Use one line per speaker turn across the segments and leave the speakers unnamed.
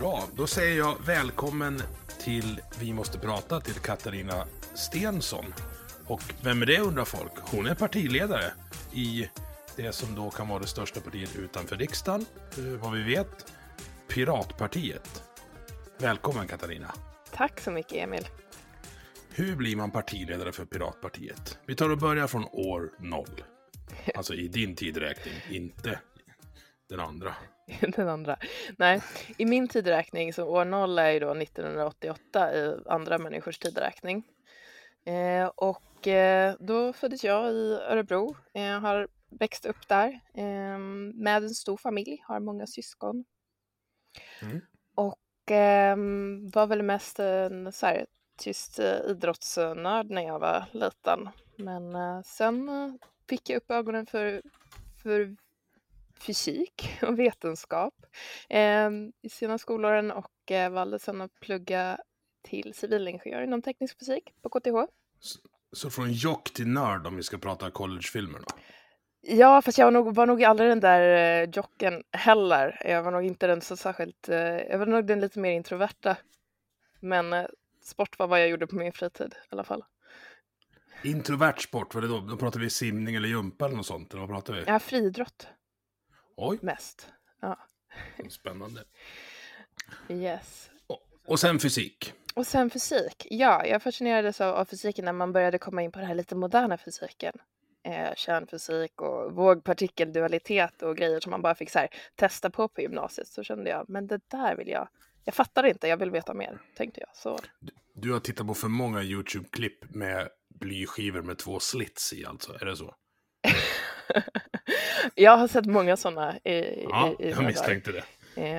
Bra, då säger jag välkommen till Vi måste prata till Katarina Stensson. Och vem är det undrar folk? Hon är partiledare i det som då kan vara det största partiet utanför riksdagen, eh, vad vi vet, Piratpartiet. Välkommen Katarina.
Tack så mycket Emil.
Hur blir man partiledare för Piratpartiet? Vi tar och börjar från år noll. Alltså i din tidräkning, inte den andra.
Den andra. Nej, i min tidräkning så år noll är ju då 1988 i andra människors tidräkning. Eh, och eh, då föddes jag i Örebro. Jag eh, har växt upp där eh, med en stor familj, har många syskon. Mm. Och eh, var väl mest en så här, tyst eh, idrottsnörd när jag var liten. Men sen fick jag upp ögonen för, för fysik och vetenskap eh, i sina skolåren och eh, valde sedan att plugga till civilingenjör inom teknisk fysik på KTH.
Så, så från jock till nörd om vi ska prata collegefilmer då?
Ja, fast jag var nog, var nog aldrig den där eh, jocken heller. Jag var nog inte den så särskilt, eh, jag var nog den lite mer introverta. Men eh, sport var vad jag gjorde på min fritid i alla fall.
Introvert sport, vad är det då? Då pratar vi simning eller jumpa eller något sånt? Eller vad pratar vi?
Ja, friidrott.
Oj.
Mest. Ja.
Spännande.
Yes.
Och, och sen fysik.
Och sen fysik. Ja, jag fascinerades av, av fysiken när man började komma in på den här lite moderna fysiken. Eh, kärnfysik och vågpartikeldualitet och grejer som man bara fick så här, testa på på gymnasiet. Så kände jag, men det där vill jag. Jag fattar inte, jag vill veta mer, tänkte jag. Så.
Du, du har tittat på för många YouTube-klipp med blyskivor med två slits i alltså, är det så?
jag har sett många sådana i,
Ja,
i, i
jag misstänkte det.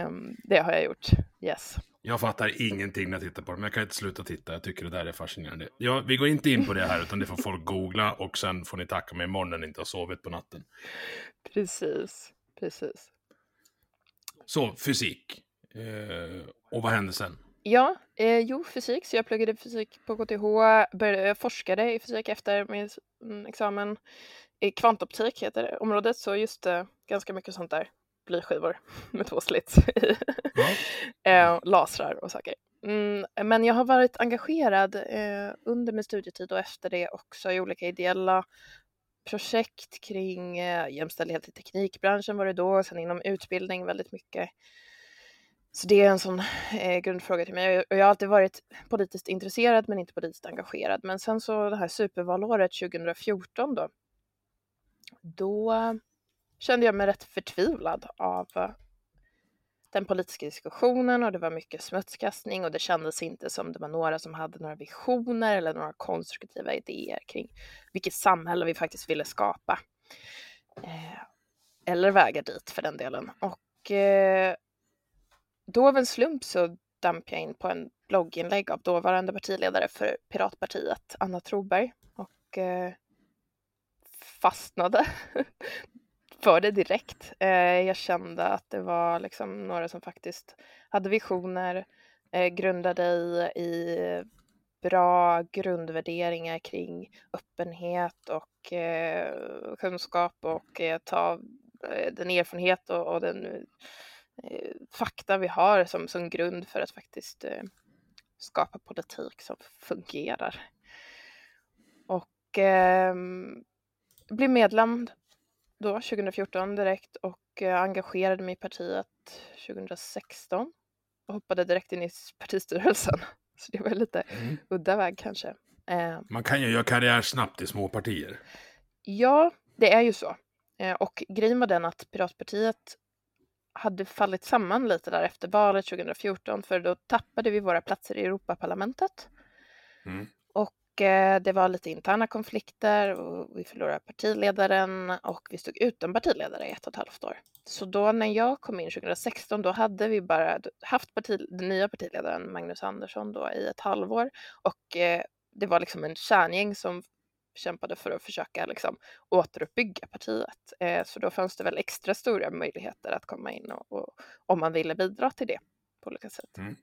Um, det har jag gjort, yes.
Jag fattar ingenting när jag tittar på det, men jag kan inte sluta titta. Jag tycker det där är fascinerande. Ja, vi går inte in på det här, utan det får folk googla och sen får ni tacka mig imorgon när ni inte har sovit på natten.
Precis, precis.
Så, fysik. Eh, och vad hände sen?
Ja, eh, jo, fysik. Så jag pluggade fysik på KTH, började, jag forskade i fysik efter min mm, examen. I kvantoptik heter det, området, så just eh, ganska mycket sånt där blyskivor med två slits i. eh, lasrar och saker. Mm, men jag har varit engagerad eh, under min studietid och efter det också i olika ideella projekt kring eh, jämställdhet i teknikbranschen var det då, sen inom utbildning väldigt mycket. Så det är en sån eh, grundfråga till mig. Och jag har alltid varit politiskt intresserad men inte politiskt engagerad. Men sen så det här supervalåret 2014 då, då kände jag mig rätt förtvivlad av eh, den politiska diskussionen och det var mycket smutskastning och det kändes inte som det var några som hade några visioner eller några konstruktiva idéer kring vilket samhälle vi faktiskt ville skapa. Eh, eller vägar dit för den delen. Och eh, då av en slump så damp jag in på en blogginlägg av dåvarande partiledare för Piratpartiet, Anna Troberg, och eh, fastnade för det direkt. Eh, jag kände att det var liksom några som faktiskt hade visioner, eh, grundade i, i bra grundvärderingar kring öppenhet och eh, kunskap och ta den erfarenhet och, och den fakta vi har som, som grund för att faktiskt skapa politik som fungerar. och eh, blev medlem då 2014 direkt och eh, engagerade mig i partiet 2016 och hoppade direkt in i partistyrelsen. Så det var lite
Mm.
udda väg kanske. Eh,
Man kan ju göra karriär snabbt i små partier.
Ja, det är ju så. Eh, Och grejen var den att Piratpartiet hade fallit samman lite där efter valet 2014 för då tappade vi våra platser i Europaparlamentet.
Mm.
Och Eh, det var lite interna konflikter och vi förlorade partiledaren och vi stod utan partiledare i ett och ett halvt år. Så då när jag kom in 2016 då hade vi bara haft parti, den nya partiledaren Magnus Andersson då i ett halvår och eh, det var liksom en kärngäng som kämpade för att försöka liksom återuppbygga partiet. Eh, så då fanns det väl extra stora möjligheter att komma in och, och om man ville bidra till det på olika sätt.
Mm.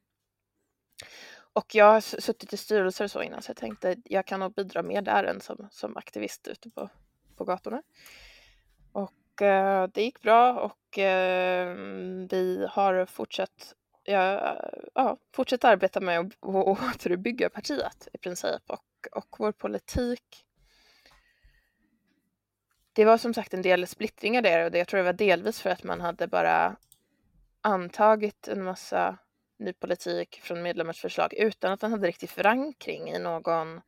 Och jag har suttit i styrelser och så innan så jag tänkte jag kan nog bidra mer där än som, som aktivist ute på, på gatorna. Och eh, det gick bra och eh, vi har fortsatt ja, ja, fortsatt arbeta med att att återuppbygga partiet i princip och, och vår politik det var som sagt en del splittringar där och det, jag tror det var delvis för att man hade bara antagit en massa ny politik från medlemmars förslag utan att den hade riktig förankring i någon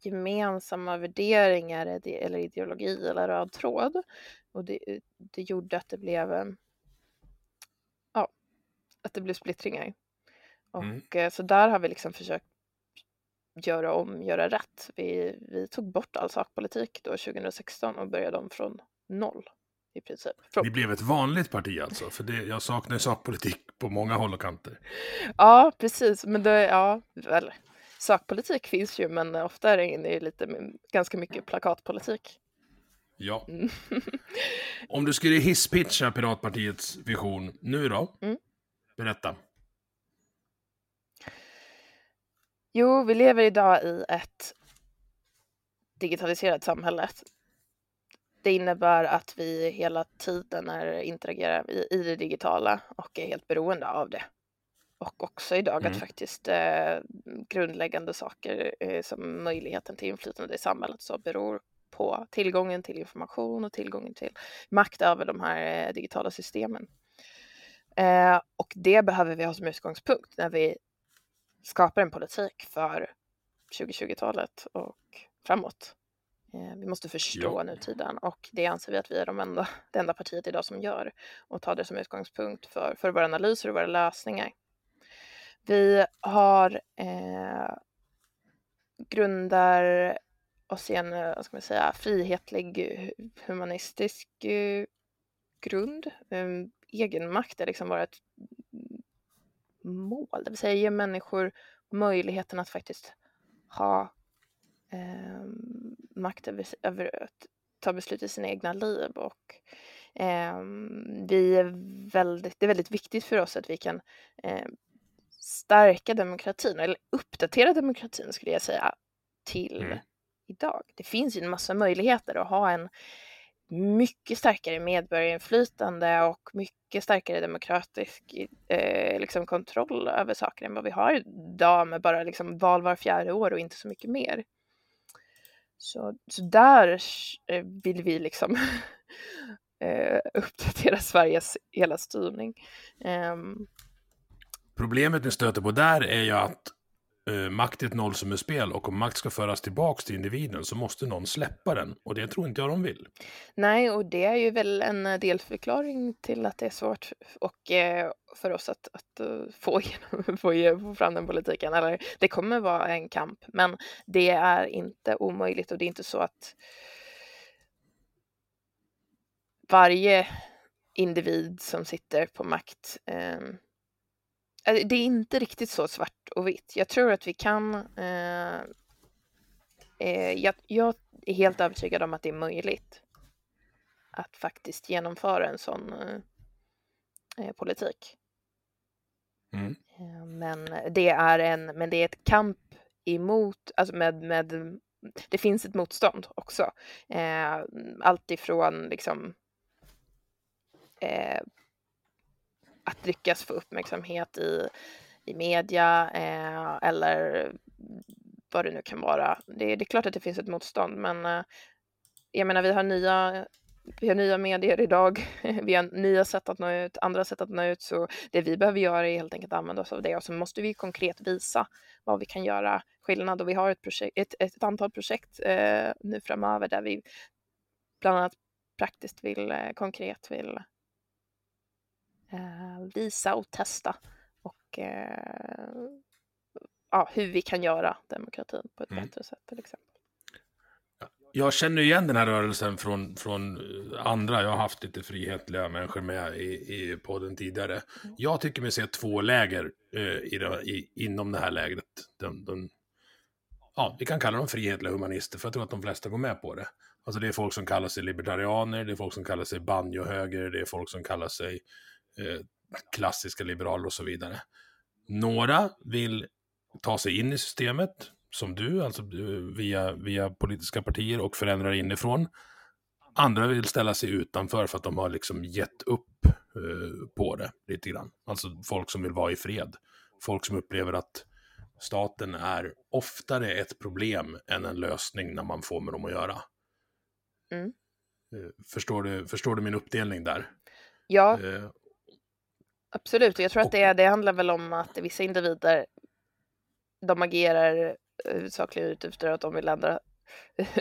gemensamma värderingar eller ideologi eller röd tråd. Och det, det gjorde att det blev eh, ja, att det blev splittringar. Och
Mm.
eh, så där har vi liksom försökt göra om, göra rätt. Vi, vi tog bort all sakpolitik då 2016 och började om från noll i princip. Från,
Ni blev ett vanligt parti alltså, för det, jag saknar ju sakpolitik på många håll och kanter.
Ja, precis. Men det, ja, väl, sakpolitik finns ju, men ofta är det lite ganska mycket plakatpolitik.
Ja.
Mm.
Om du skulle hisspitcha Piratpartiets vision nu då?
Mm.
Berätta.
Jo, vi lever idag i ett digitaliserat samhälle. Det innebär att vi hela tiden är interagerar i, i det digitala och är helt beroende av det. Och också idag
Mm.
att faktiskt eh, grundläggande saker eh, som möjligheten till inflytande i samhället så beror på tillgången till information och tillgången till makt över de här eh, digitala systemen. Eh, och det behöver vi ha som utgångspunkt när vi skapar en politik för 2020-talet och framåt. Eh, Vi måste förstå
Ja.
nutiden och det anser vi att vi är de enda, det enda partiet idag som gör och tar det som utgångspunkt för, för våra analyser och våra lösningar. Vi har eh, grundar oss i en, eh, vad ska man säga, frihetlig humanistisk eh, grund. Um, egenmakt är liksom vårt mål, det vill säga ge människor möjligheten att faktiskt ha eh, makt över, över att ta beslut i sina egna liv och eh, vi är väldigt, det är väldigt viktigt för oss att vi kan eh, stärka demokratin eller uppdatera demokratin skulle jag säga till
Mm.
idag. Det finns ju en massa möjligheter att ha en mycket starkare medborgarinflytande och mycket starkare demokratisk eh, liksom kontroll över saker än vad vi har idag med bara liksom val var fjärde år och inte så mycket mer. Så, så där eh, vill vi liksom eh, uppdatera Sveriges hela styrning. Ehm.
Problemet ni stöter på där är ju att eh, makt är ett nollsummespel och om makt ska föras tillbaks till individen så måste någon släppa den. Och det tror inte jag de vill.
Nej, och det är ju väl en eh, delförklaring till att det är svårt och eh, för oss att, att eh, få, igenom, få, få fram den politiken. Eller det kommer vara en kamp, men det är inte omöjligt och det är inte så att varje individ som sitter på makt eh, det är inte riktigt så svart och vitt. Jag tror att vi kan eh, eh, jag, jag är helt övertygad om att det är möjligt att faktiskt genomföra en sån eh, eh, politik.
Mm.
Eh, Men det är en, men det är ett kamp emot, alltså med, med det finns ett motstånd också. Eh, allt ifrån liksom eh, att lyckas få uppmärksamhet i, i media eh, eller vad det nu kan vara. Det, det är klart att det finns ett motstånd, men eh, jag menar, vi har nya vi har nya medier idag, vi har nya sätt att nå ut, andra sätt att nå ut, så det vi behöver göra är helt enkelt att använda oss av det. Och så måste vi konkret visa vad vi kan göra skillnad. Och vi har ett, projekt, ett, ett antal projekt eh, nu framöver där vi bland annat praktiskt vill, eh, konkret vill visa och testa och eh, ja, hur vi kan göra demokratin på ett mm. bättre sätt till exempel.
Jag känner igen den här rörelsen från, från andra. Jag har haft lite frihetliga människor med i, i podden tidigare. Mm. Jag tycker mig se två läger eh, i, i, inom det här lägret. De, de, ja, vi kan kalla dem frihetliga humanister, för jag tror att de flesta går med på det. Alltså det är folk som kallar sig libertarianer, det är folk som kallar sig banjohöger, det är folk som kallar sig eh, klassiska liberaler och så vidare. Några vill ta sig in i systemet, som du, alltså via, via politiska partier och förändra inifrån. Andra vill ställa sig utanför för att de har liksom gett upp eh, på det lite grann. Alltså folk som vill vara i fred. Folk som upplever att staten är oftare ett problem än en lösning när man får med dem att göra. Mm. Eh, förstår, du, förstår du min uppdelning där?
Ja, eh, absolut. Jag tror att det, det handlar väl om att vissa individer de agerar huvudsakligen ut efter att de vill ändra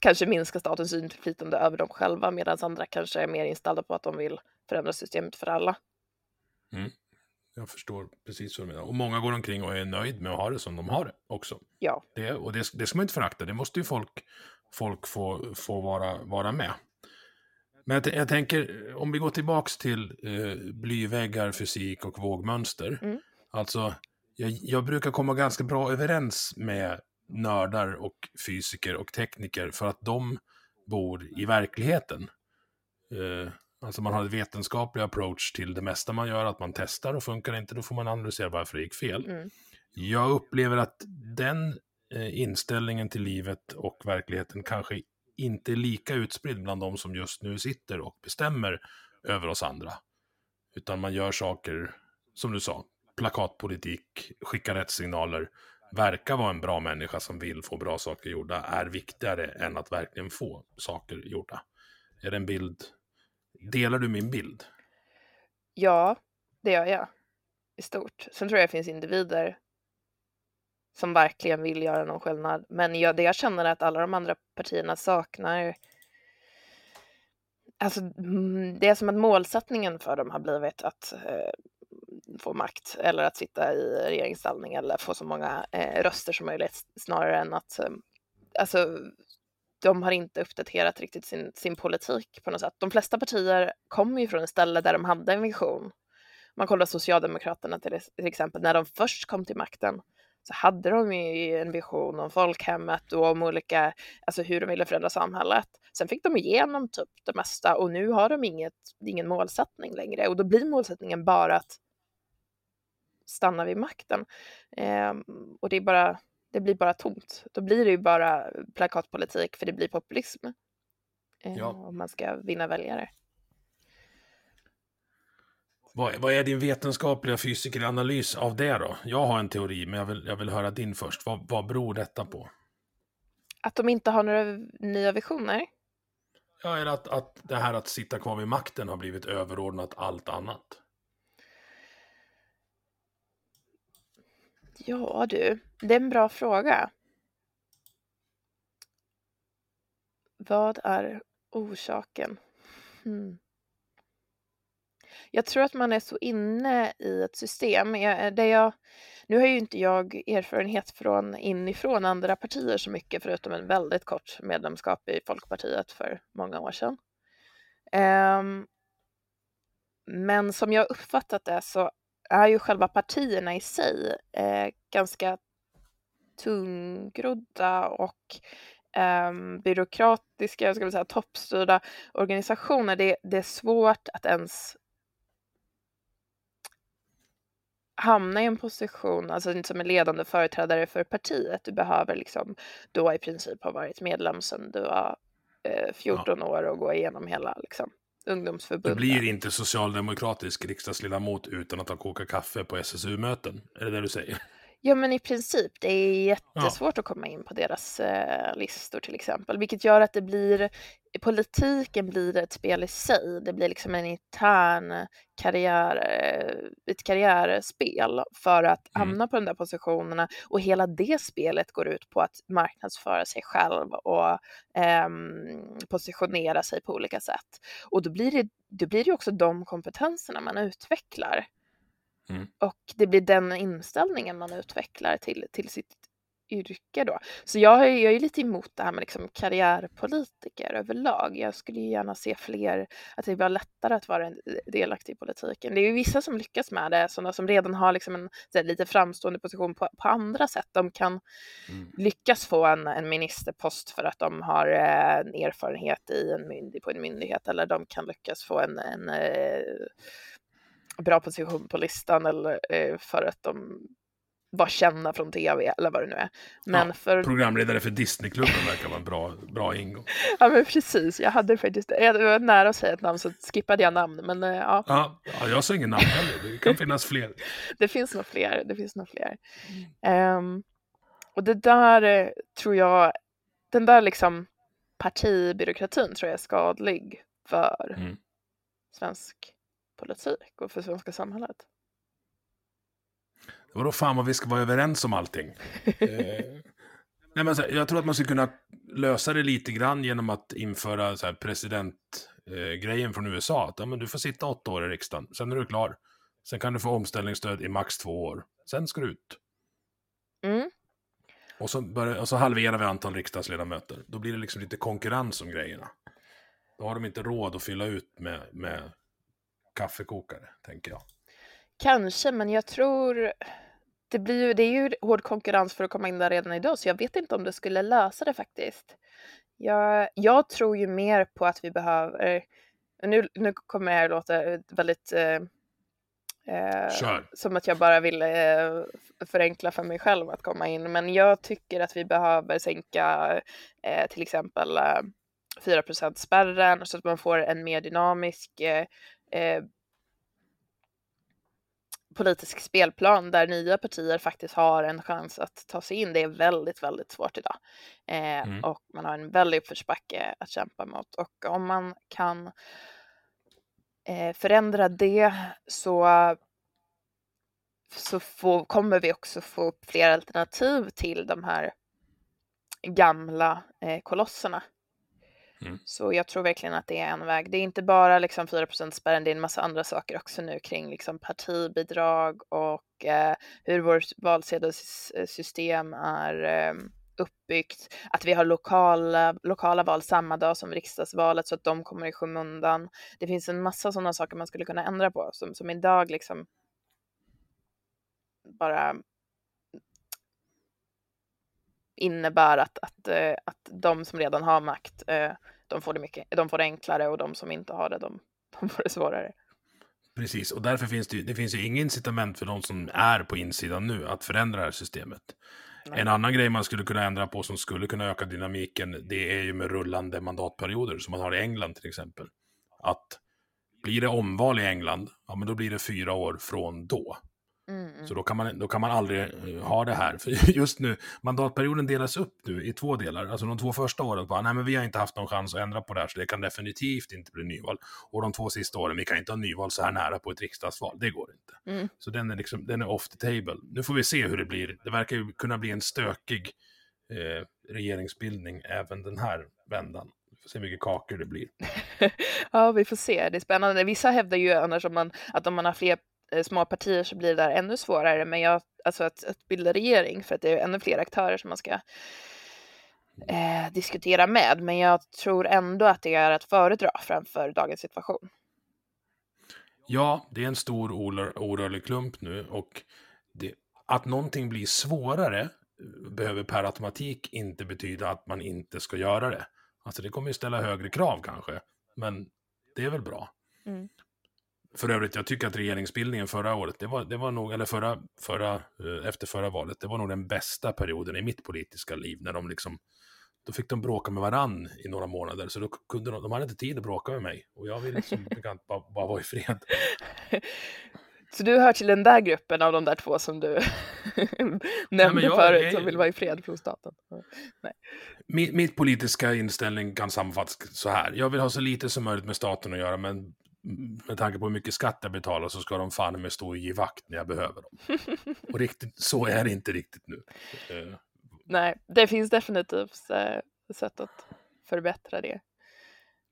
kanske minska statens inflytande över dem själva medan andra kanske är mer inställda på att de vill förändra systemet för alla.
Mm. Jag förstår precis vad du menar. Och många går omkring och är nöjd med att ha det som de har det också.
Ja.
Det, och det, det ska man inte förakta, det måste ju folk, folk få, få vara, vara med. Men jag, jag tänker, om vi går tillbaks till eh, blyväggar, fysik och vågmönster. Mm. Alltså, jag, jag, brukar komma ganska bra överens med nördar och fysiker och tekniker för att de bor i verkligheten. Eh, alltså man har en vetenskaplig approach till det mesta man gör, att man testar och funkar inte, då får man analysera varför det gick fel. Mm. Jag upplever att den eh, inställningen till livet och verkligheten kanske inte är lika utspridd bland de som just nu sitter och bestämmer över oss andra. Utan man gör saker, som du sa, plakatpolitik, skickar rätt signaler, verkar vara en bra människa som vill få bra saker gjorda är viktigare än att verkligen få saker gjorda. Är det en bild? Delar du min bild?
Ja, det gör jag i stort. Sen tror jag det finns individer som verkligen vill göra någon skillnad. Men jag, det jag känner är att alla de andra partierna saknar Alltså, mm, det är som att målsättningen för dem har blivit att eh, få makt eller att sitta i regeringsställning eller få så många eh, röster som möjligt snarare än att eh, alltså, de har inte uppdaterat riktigt sin, sin politik på något sätt. De flesta partier kommer ju från ett ställe där de hade en vision. Man kollar Socialdemokraterna till, till exempel, när de först kom till makten så hade de ju en vision om folkhemmet och om olika, alltså hur de ville förändra samhället. Sen fick de igenom typ det mesta och nu har de inget, ingen målsättning längre och då blir målsättningen bara att stanna vid makten. Eh, och det, är bara, det blir bara tomt. Då blir det ju bara plakatpolitik för det blir populism. Eh, ja. Om man ska vinna väljare.
Vad, vad, är din vetenskapliga fysikeranalys av det då? Jag har en teori, men jag vill, jag vill höra din först. Vad, vad beror detta på?
Att de inte har några nya visioner?
Ja, eller att, att det här att sitta kvar vid makten har blivit överordnat allt annat.
Ja du, det är en bra fråga. Vad är orsaken? Hmm. Jag tror att man är så inne i ett system. Jag, eh, där jag, nu har ju inte jag erfarenhet från inifrån andra partier så mycket förutom en väldigt kort medlemskap i Folkpartiet för många år sedan. Um, men som jag uppfattat det så är ju själva partierna i sig eh, ganska tungrodda och eh, byråkratiska, ska vi säga, toppstyrda organisationer. Det, det är svårt att ens hamna i en position, alltså som en ledande företrädare för partiet. Du behöver liksom då i princip ha varit medlem sedan du var eh, 14 ja. år och gå igenom hela liksom, ungdomsförbundet.
Du blir inte socialdemokratisk riksdagsledamot utan att ha kokat kaffe på SSU-möten. Är det det du säger?
Ja, men i princip. Det är jättesvårt att komma in på deras eh, listor till exempel, vilket gör att det blir politiken blir ett spel i sig. Det blir liksom en intern karriär, eh, ett karriärspel för att
Mm.
hamna på de där positionerna och hela det spelet går ut på att marknadsföra sig själv och ehm, positionera sig på olika sätt. Och då blir det, då blir det också de kompetenserna man utvecklar.
Mm.
Och det blir den inställningen man utvecklar till, till sitt yrke då. Så jag är, jag är lite emot det här med liksom karriärpolitiker överlag. Jag skulle ju gärna se fler, att det var lättare att vara delaktig i politiken. Det är ju vissa som lyckas med det, sådana som redan har liksom en här, lite framstående position på, på andra sätt. De kan
Mm.
lyckas få en, en ministerpost för att de har eh, en erfarenhet i en myndig, på en myndighet eller de kan lyckas få en, en eh, bra position på listan eller eh, för att de var kända från tv eller vad det nu är. Men
Ja,
för...
Programledare för Disneyklubben verkar vara en bra, bra ingång.
Ja men precis, jag hade faktiskt, jag var nära att säga ett namn så skippade jag namn men eh, ja,
Ja, ja, jag sa ingen namn heller. Det kan finnas fler.
det finns nog fler, det finns nog fler. Ehm, och det där eh, tror jag, den där liksom partibyråkratin tror jag är skadlig för
Mm.
svensk politik och för svenska samhället.
Vadå fan vad vi ska vara överens om allting? eh, nej, men så, jag tror att man skulle kunna lösa det lite grann genom att införa så här, presidentgrejen eh, från USA. Att ja, men du får sitta åtta år i riksdagen, sen är du klar. Sen kan du få omställningsstöd i max två år. Sen ska du ut.
Mm.
Och så, börjar, och så halverar vi antal riksdagsledamöter. Då blir det liksom lite konkurrens om grejerna. Då har de inte råd att fylla ut med, med kaffekokare, tänker jag.
Kanske, men jag tror det, blir ju, det är ju hård konkurrens för att komma in där redan idag, så jag vet inte om det skulle lösa det faktiskt. Jag, jag tror ju mer på att vi behöver, nu, nu kommer det här låta väldigt eh, eh, som att jag bara vill eh, förenkla för mig själv att komma in, men jag tycker att vi behöver sänka eh, till exempel eh, 4 spärren så att man får en mer dynamisk eh, politisk spelplan där nya partier faktiskt har en chans att ta sig in. Det är väldigt, väldigt svårt idag. Eh,
Mm.
Och man har en väldig uppförsbacke att kämpa mot. Och om man kan eh, förändra det så, så får, kommer vi också få upp fler alternativ till de här gamla eh, kolosserna.
Mm.
Så jag tror verkligen att det är en väg. Det är inte bara liksom 4% spärren, det är en massa andra saker också nu kring liksom partibidrag och eh, hur vårt valsedelssystem är eh, uppbyggt. Att vi har lokala, lokala val samma dag som riksdagsvalet så att de kommer i skymundan. Det finns en massa sådana saker man skulle kunna ändra på som, som idag liksom bara innebär att, att, eh, att de som redan har makt, eh, de får det, mycket, de får det enklare och de som inte har det, de, de får det svårare.
Precis, och därför finns det, det finns ju inget incitament för de som är på insidan nu att förändra det här systemet.
Nej.
En annan grej man skulle kunna ändra på som skulle kunna öka dynamiken, det är ju med rullande mandatperioder, som man har i England till exempel. Att blir det omval i England, ja men då blir det fyra år från då.
Mm.
Så då kan man, då kan man aldrig eh, ha det här. För just nu, mandatperioden delas upp nu i två delar. Alltså de två första åren, bara, nej men vi har inte haft någon chans att ändra på det här, så det kan definitivt inte bli nyval. Och de två sista åren, vi kan inte ha nyval så här nära på ett riksdagsval, det går inte.
Mm.
Så den är, liksom, den är off the table. Nu får vi se hur det blir. Det verkar ju kunna bli en stökig eh, regeringsbildning även den här vändan. Vi får se hur mycket kakor det blir.
ja, vi får se. Det är spännande. Vissa hävdar ju annars om man, att om man har fler små partier så blir det där ännu svårare. Men jag, alltså att, att bilda regering för att det är ännu fler aktörer som man ska eh, diskutera med. Men jag tror ändå att det är att föredra framför dagens situation.
Ja, det är en stor orör- orörlig klump nu och det, att någonting blir svårare eh, behöver per automatik inte betyda att man inte ska göra det. Alltså det kommer ju ställa högre krav kanske, men det är väl bra.
Mm.
För övrigt, jag tycker att regeringsbildningen förra året, det var, det var nog, eller förra, förra, eh, efter förra valet, det var nog den bästa perioden i mitt politiska liv, när de liksom, då fick de bråka med varann i några månader, så då kunde de, de hade inte tid att bråka med mig, och jag ville som bekant bara, bara vara i fred.
Så du hör till den där gruppen av de där två som du nämnde
jag-
förut
jag-
som vill vara i fred från staten? Nej.
Min, mitt politiska inställning kan sammanfattas så här. Jag vill ha så lite som möjligt med staten att göra, men med tanke på hur mycket skatt jag betalar så ska de fan med stå och ge vakt när jag behöver dem. Och riktigt, så är det inte riktigt nu. Eh,
Nej, det finns definitivt eh, sätt att förbättra det.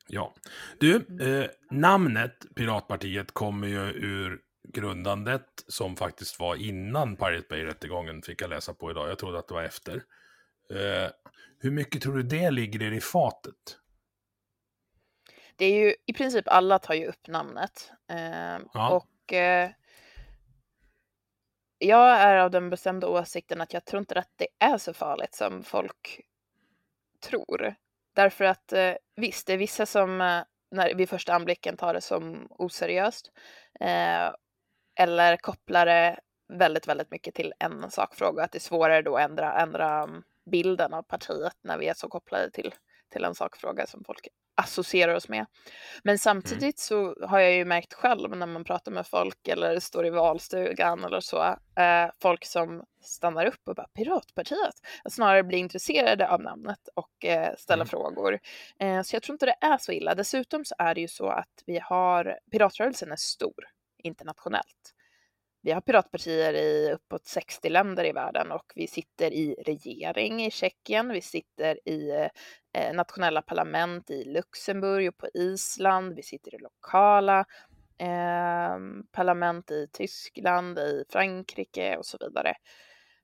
Ja. Du, eh, namnet Piratpartiet kommer ju ur grundandet som faktiskt var innan Pirate Bay-rättegången, fick jag läsa på idag. Jag trodde att det var efter. Eh, hur mycket tror du det ligger er i fatet?
Det är ju i princip alla tar ju upp namnet. Eh,
Ja.
Och eh, jag är av den bestämda åsikten att jag tror inte att det är så farligt som folk tror. Därför att eh, visst, det är vissa som eh, när, vid första anblicken tar det som oseriöst. Eh, eller kopplar det väldigt, väldigt mycket till en sakfråga. Att det är svårare då att ändra, ändra mm, bilden av partiet när vi är så kopplade till, till en sakfråga som folk associerar oss med. Men samtidigt så har jag ju märkt själv när man pratar med folk eller står i valstugan eller så, eh, folk som stannar upp och bara Piratpartiet, att snarare blir intresserade av namnet och eh, ställa
Mm.
frågor. Eh, så jag tror inte det är så illa. Dessutom så är det ju så att vi har, piratrörelsen är stor internationellt. Vi har piratpartier i uppåt 60 länder i världen och vi sitter i regering i Tjeckien, vi sitter i eh, Eh, nationella parlament i Luxemburg och på Island, vi sitter i lokala eh, parlament i Tyskland, i Frankrike och så vidare.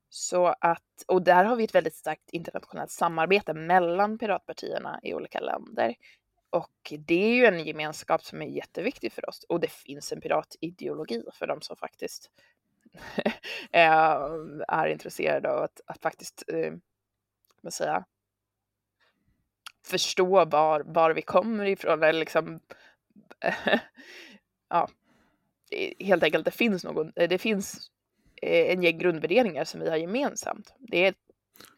Så att, och där har vi ett väldigt starkt internationellt samarbete mellan piratpartierna i olika länder. Och det är ju en gemenskap som är jätteviktig för oss. Och det finns en piratideologi för de som faktiskt eh, är intresserade av att, att faktiskt, eh, man säga, förstå var, var vi kommer ifrån. Eller liksom, ja, helt enkelt det finns någon, det finns eh, en gäng grundvärderingar som vi har gemensamt. Det är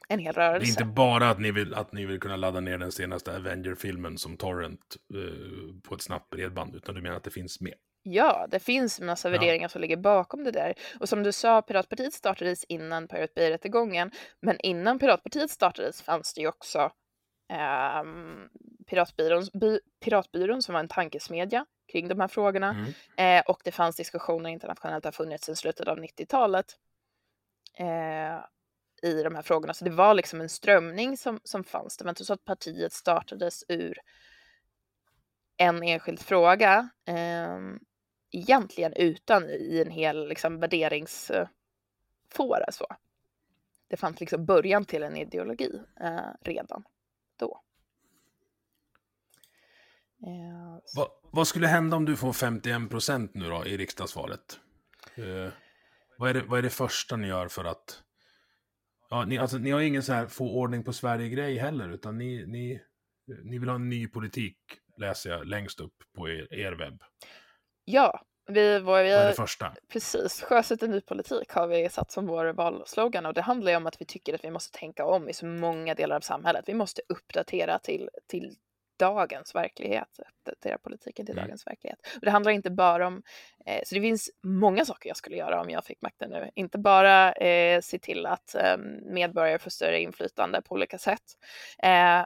en hel
Det är
rörelse.
inte bara att ni vill, att ni vill kunna ladda ner den senaste Avenger-filmen som torrent eh, på ett snabbt bredband, utan du menar att det finns mer?
Ja, det finns en massa
Ja.
värderingar som ligger bakom det där. Och som du sa, Piratpartiet startades innan Pirate Bay-rättegången. Men innan Piratpartiet startades fanns det ju också ehm, Piratbyrån, by, Piratbyrån som var en tankesmedja kring de här frågorna.
Mm.
Eh, och det fanns diskussioner internationellt, har funnits sedan slutet av 90-talet eh, i de här frågorna. Så det var liksom en strömning som, som fanns. Det var inte så att partiet startades ur en enskild fråga eh, egentligen utan i en hel liksom, värderingsfåra. Så. Det fanns liksom början till en ideologi eh, redan då. Eh,
Va, vad skulle hända om du får 51 procent nu då i riksdagsvalet? Eh, vad, är det, vad är det första ni gör för att... Ja, ni, alltså, ni har ingen så här få ordning på Sverige-grej heller, utan ni, ni, ni vill ha en ny politik, läser jag längst upp på er, er webb.
Ja, vi, var, vi
det första?
precis sjösätt en ny politik har vi satt som vår valslogan och det handlar ju om att vi tycker att vi måste tänka om i så många delar av samhället. Vi måste uppdatera till, till dagens verklighet, uppdatera politiken till
Mm.
dagens verklighet. Och det handlar inte bara om, eh, så det finns många saker jag skulle göra om jag fick makten nu. Inte bara eh, se till att eh, medborgare får större inflytande på olika sätt. Eh,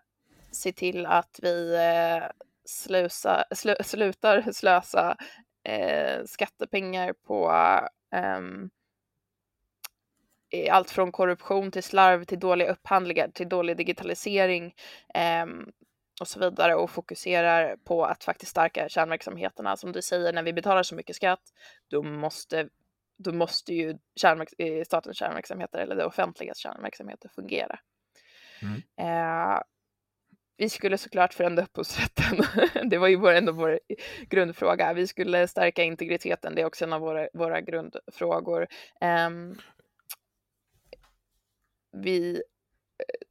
se till att vi eh, slusa, slu, slutar slösa eh, skattepengar på i allt från korruption till slarv till dåliga upphandlingar till dålig digitalisering ehm, och så vidare och fokuserar på att faktiskt stärka kärnverksamheterna. Som du säger, när vi betalar så mycket skatt, då måste, då måste ju kärnverks- eh, statens kärnverksamheter eller det offentligas kärnverksamheter fungera.
Mm.
Eh, vi skulle såklart förändra upphovsrätten. det var ju vår, ändå vår grundfråga. Vi skulle stärka integriteten. Det är också en av våra, våra grundfrågor. Ehm, vi eh,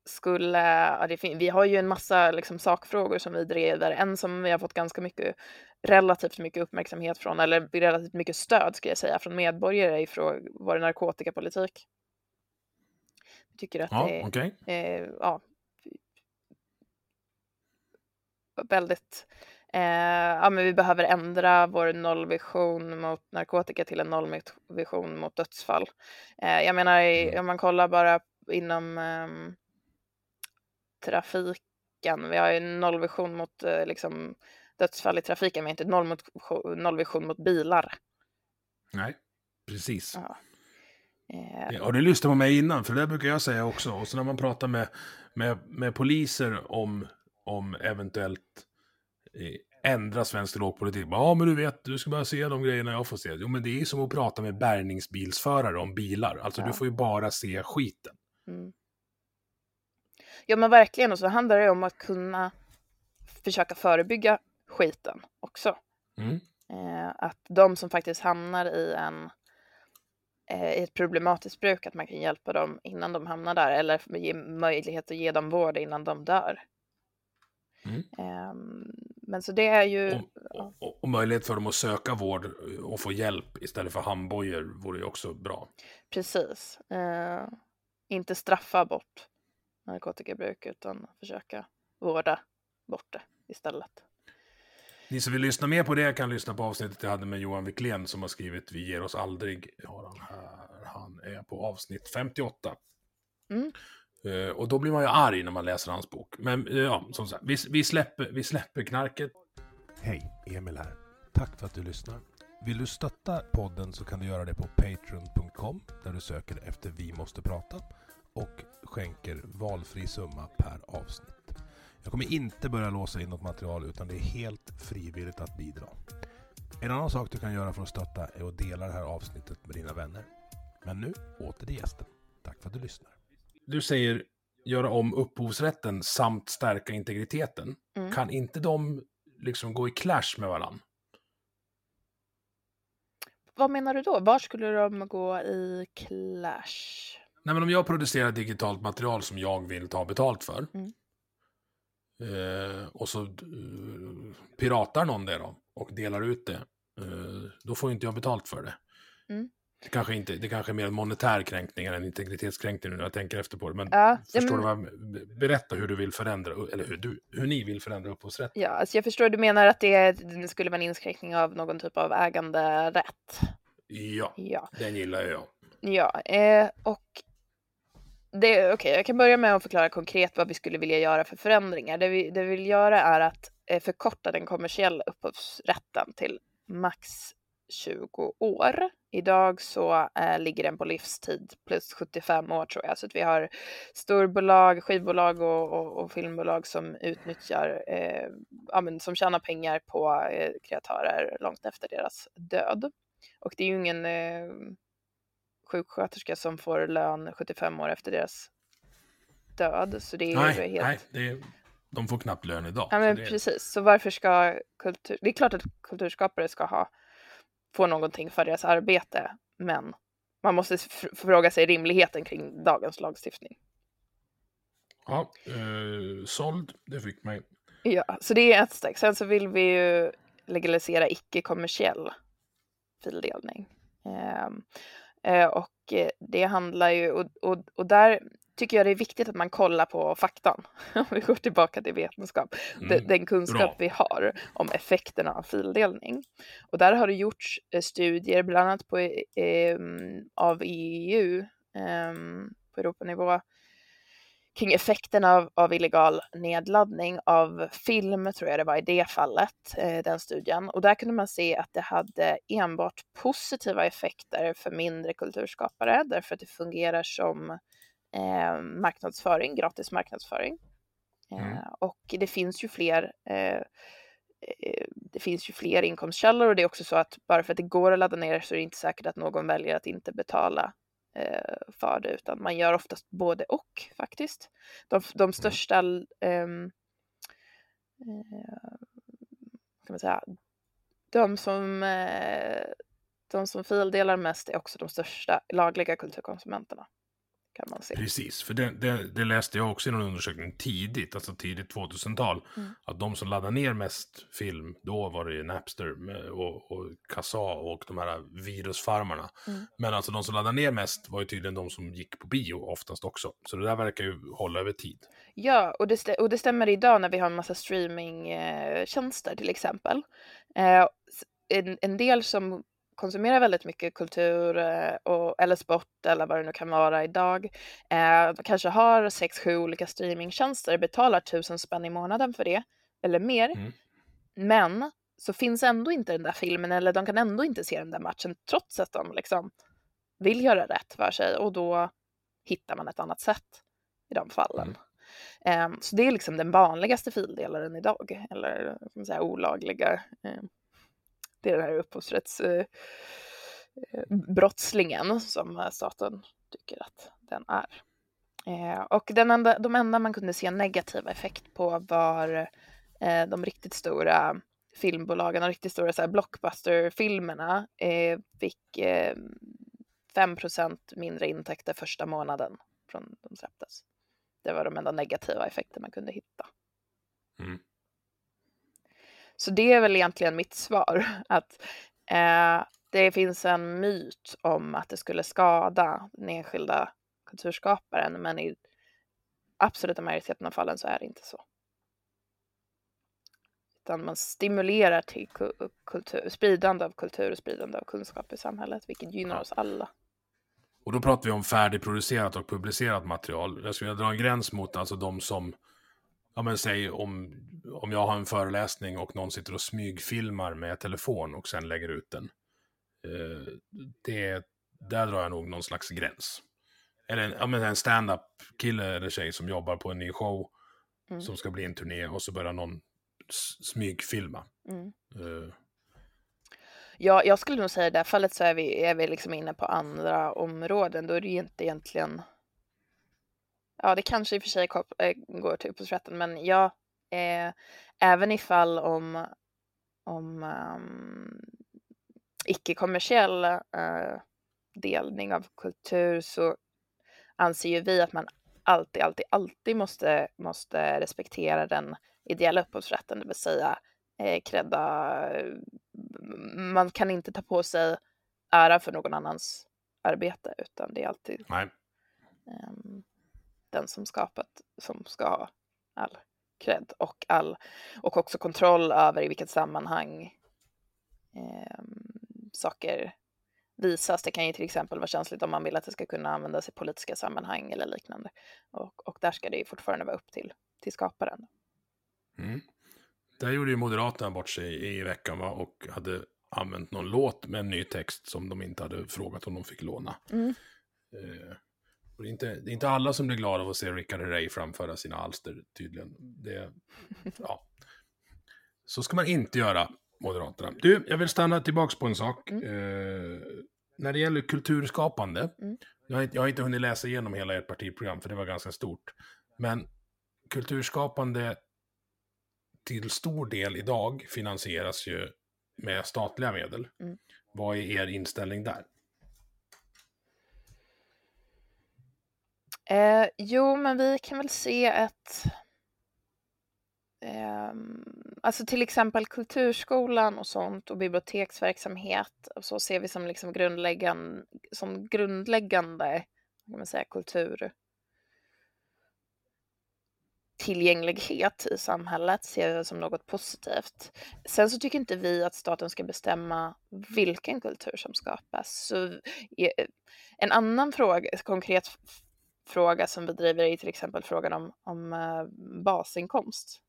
skulle, ja, det fin- vi har ju en massa liksom, sakfrågor som vi driver. En som vi har fått ganska mycket, relativt mycket uppmärksamhet från, eller relativt mycket stöd ska jag säga, från medborgare i frå- vår narkotikapolitik. Jag tycker att
Ja,
det är
okej.
eh, ja, väldigt Eh, ja, men vi behöver ändra vår nollvision mot narkotika till en nollvision mot dödsfall. Eh, jag menar,
Mm.
om man kollar bara inom eh, trafiken, vi har ju nollvision mot eh, liksom, dödsfall i trafiken, men inte noll mot, nollvision mot bilar.
Nej, precis.
Ja. Eh,
Ja, och det lyssnade på mig innan, för det brukar jag säga också. Och så när man pratar med, med, med poliser om, om eventuellt eh, ändra svensk drogpolitik. Ja, men du vet, du ska bara se de grejerna jag får se. Jo, men det är som att prata med bärgningsbilsförare om bilar. Alltså,
Ja.
du får ju bara se skiten.
Mm. Ja men verkligen och så handlar det om att kunna försöka förebygga skiten också.
Mm.
Eh, att de som faktiskt hamnar i en eh, i ett problematiskt bruk, att man kan hjälpa dem innan de hamnar där eller ge möjlighet att ge dem vård innan de dör.
Mm.
Ehm, men så det är ju,
Och, och, och möjlighet för dem att söka vård och få hjälp istället för handbojor vore ju också bra.
precis, eh, inte straffa bort narkotikabruk utan försöka vårda bort det istället.
Ni som vill lyssna mer på det kan lyssna på avsnittet jag hade med Johan Wiklén som har skrivit Vi ger oss aldrig. Har han, här. han är på avsnitt 58.
Mm.
Uh, och då blir man ju arg när man läser hans bok. Men uh, ja, som sagt, vi, vi, släpper, vi släpper knarket.
Hej, Emil här. Tack för att du lyssnar. Vill du stötta podden så kan du göra det på patreon.com där du söker efter Vi måste prata och skänker valfri summa per avsnitt. Jag kommer inte börja låsa in något material utan det är helt frivilligt att bidra. En annan sak du kan göra för att stötta är att dela det här avsnittet med dina vänner. Men nu åter till gästen. Tack för att du lyssnar.
Du säger göra om upphovsrätten samt stärka integriteten.
Mm.
Kan inte de liksom gå i clash med varandra?
Vad menar du då? Var skulle de gå i clash?
Nej, men om jag producerar digitalt material som jag vill ta betalt för.
Mm.
Eh, och så eh, piratar någon det då och delar ut det. Eh, då får inte jag betalt för det.
Mm.
Det, kanske inte, det kanske är mer en monetär kränkning än en integritetskränkning nu när jag tänker efter på det. Men
Ja,
förstår
ja,
du vad berätta hur du vill förändra, eller hur, du, hur ni vill förändra upphovsrätten.
Ja, alltså jag förstår, du menar att det skulle vara en inskränkning av någon typ av äganderätt?
Ja,
Ja,
den gillar jag.
ja eh, och det, okej, jag kan börja med att förklara konkret vad vi skulle vilja göra för förändringar. Det vi, det vi vill göra är att eh, förkorta den kommersiella upphovsrätten till max 20 år. Idag så eh, ligger den på livstid plus 75 år tror jag. Så att vi har storbolag, skivbolag och, och, och filmbolag som utnyttjar, eh, ja, men som tjänar pengar på eh, kreatörer långt efter deras död. Och det är ju ingen eh, sjuksköterska som får lön 75 år efter deras död. Så det är ju
Nej,
helt...
nej det är, de får knappt lön idag.
Ja
så
men
det,
precis, så varför ska kultur... Det är klart att kulturskapare ska ha, få någonting för deras arbete, men man måste fråga sig rimligheten kring dagens lagstiftning.
Ja, eh, såld, det fick mig.
Ja, så det är ett steg. Sen så vill vi ju legalisera icke-kommersiell fildelning. Ehm, eh, och eh, det handlar ju, och, och, och där tycker jag det är viktigt att man kollar på faktan. Om vi går tillbaka till vetenskap.
Mm,
den kunskap
bra.
vi har om effekterna av fildelning. Och där har det gjorts eh, studier, bland annat på, eh, av EU ehm, på Europanivå kring effekten av, av illegal nedladdning av film, tror jag det var i det fallet, eh, den studien. Och där kunde man se att det hade enbart positiva effekter för mindre kulturskapare, därför att det fungerar som eh, marknadsföring, gratis marknadsföring.
Mm.
Eh, och det finns ju fler eh, eh, det finns ju fler inkomstkällor och det är också så att bara för att det går att ladda ner så är det inte säkert att någon väljer att inte betala eh, för det utan man gör oftast både och faktiskt. De, de största ehm, eh, kan man säga, de som, de som fildelar mest är också de största lagliga kulturkonsumenterna. Kan man se.
Precis, för det, det, det läste jag också i någon undersökning tidigt, alltså tidigt 2000-tal.
Mm.
Att de som laddade ner mest film, då var det ju Napster med, och, och Kassa och de här virusfarmarna.
Mm.
Men alltså de som laddade ner mest var ju tydligen de som gick på bio oftast också. Så det där verkar ju hålla över tid.
Ja, och det, och det stämmer idag när vi har en massa streamingtjänster till exempel. Eh, en, en del som konsumerar väldigt mycket kultur eh, och, eller sport eller vad det nu kan vara idag eh, kanske har sex, sju olika streamingtjänster, betalar tusen spänn i månaden för det eller mer.
Mm.
Men så finns ändå inte den där filmen eller de kan ändå inte se den där matchen trots att de liksom vill göra rätt för sig och då hittar man ett annat sätt i de fallen.
Mm.
Ehm, så det är liksom den vanligaste fildelaren idag, eller man säga, olagliga. ehm, det är den här upphovsrättsbrottslingen eh, eh som eh, staten tycker att den är. Eh, och den enda, de enda man kunde se negativa effekt på var eh, de riktigt stora filmbolagen, de riktigt stora så här, blockbusterfilmerna eh, fick eh, 5% mindre intäkter första månaden från de släpptes. Det var de enda negativa effekter man kunde hitta.
Mm.
Så det är väl egentligen mitt svar. Att eh, det finns en myt om att det skulle skada den enskilda kulturskaparen. Men i absoluta majoriteten av fallen så är det inte så. Utan man stimulerar till ku- kultur, spridande av kultur och spridande av kunskap i samhället. Vilket gynnar oss alla.
Och då pratar vi om färdigproducerat och publicerat material. Jag skulle dra en gräns mot alltså de som, ja men säg om, om jag har en föreläsning och någon sitter och smygfilmar med telefon och sen lägger ut den. Eh, det, där drar jag nog någon slags gräns. Eller en, ja, men en stand-up kille eller tjej som jobbar på en ny show
Mm.
som ska bli en turné och så börjar någon smygfilma.
Mm.
Eh,
Ja, jag skulle nog säga i det här fallet så är vi, är vi liksom inne på andra områden. Då är det ju inte egentligen... Ja, det kanske i och för sig äh, går till upphovsrätten, men ja, eh, även ifall om, om um, icke-kommersiell eh, delning av kultur så anser ju vi att man alltid, alltid, alltid måste, måste respektera den ideella upphovsrätten, det vill säga eh, credda man kan inte ta på sig ära för någon annans arbete utan det är alltid ehm, den som skapat som ska ha all cred och all och också kontroll över i vilket sammanhang ehm, saker visas. Det kan ju till exempel vara känsligt om man vill att det ska kunna användas i politiska sammanhang eller liknande. Och, och där ska det ju fortfarande vara upp till, till skaparen.
Mm. Där gjorde ju Moderaterna bort sig i veckan va? och hade använt någon låt med en ny text som de inte hade frågat om de fick låna.
Mm.
Eh, det, är inte, det är inte alla som blir glada av att se Rickard Herrey framföra sina alster tydligen. Det, ja. Så ska man inte göra, Moderaterna. Du, jag vill stanna tillbaka på en sak.
Mm.
Eh, när det gäller kulturskapande,
Mm.
jag, har inte, jag har inte hunnit läsa igenom hela ert partiprogram för det var ganska stort. Men kulturskapande till stor del idag finansieras ju med statliga medel.
Mm.
Vad är er inställning där?
Eh, jo, men vi kan väl se ett... Eh, alltså till exempel kulturskolan och sånt och biblioteksverksamhet och så ser vi som liksom grundläggande, som grundläggande kan man säga, kultur tillgänglighet i samhället ser vi som något positivt. Sen så tycker inte vi att staten ska bestämma vilken kultur som skapas. Så, eh, en annan fråga, konkret fråga som vi driver är till exempel frågan om, om eh, basinkomst.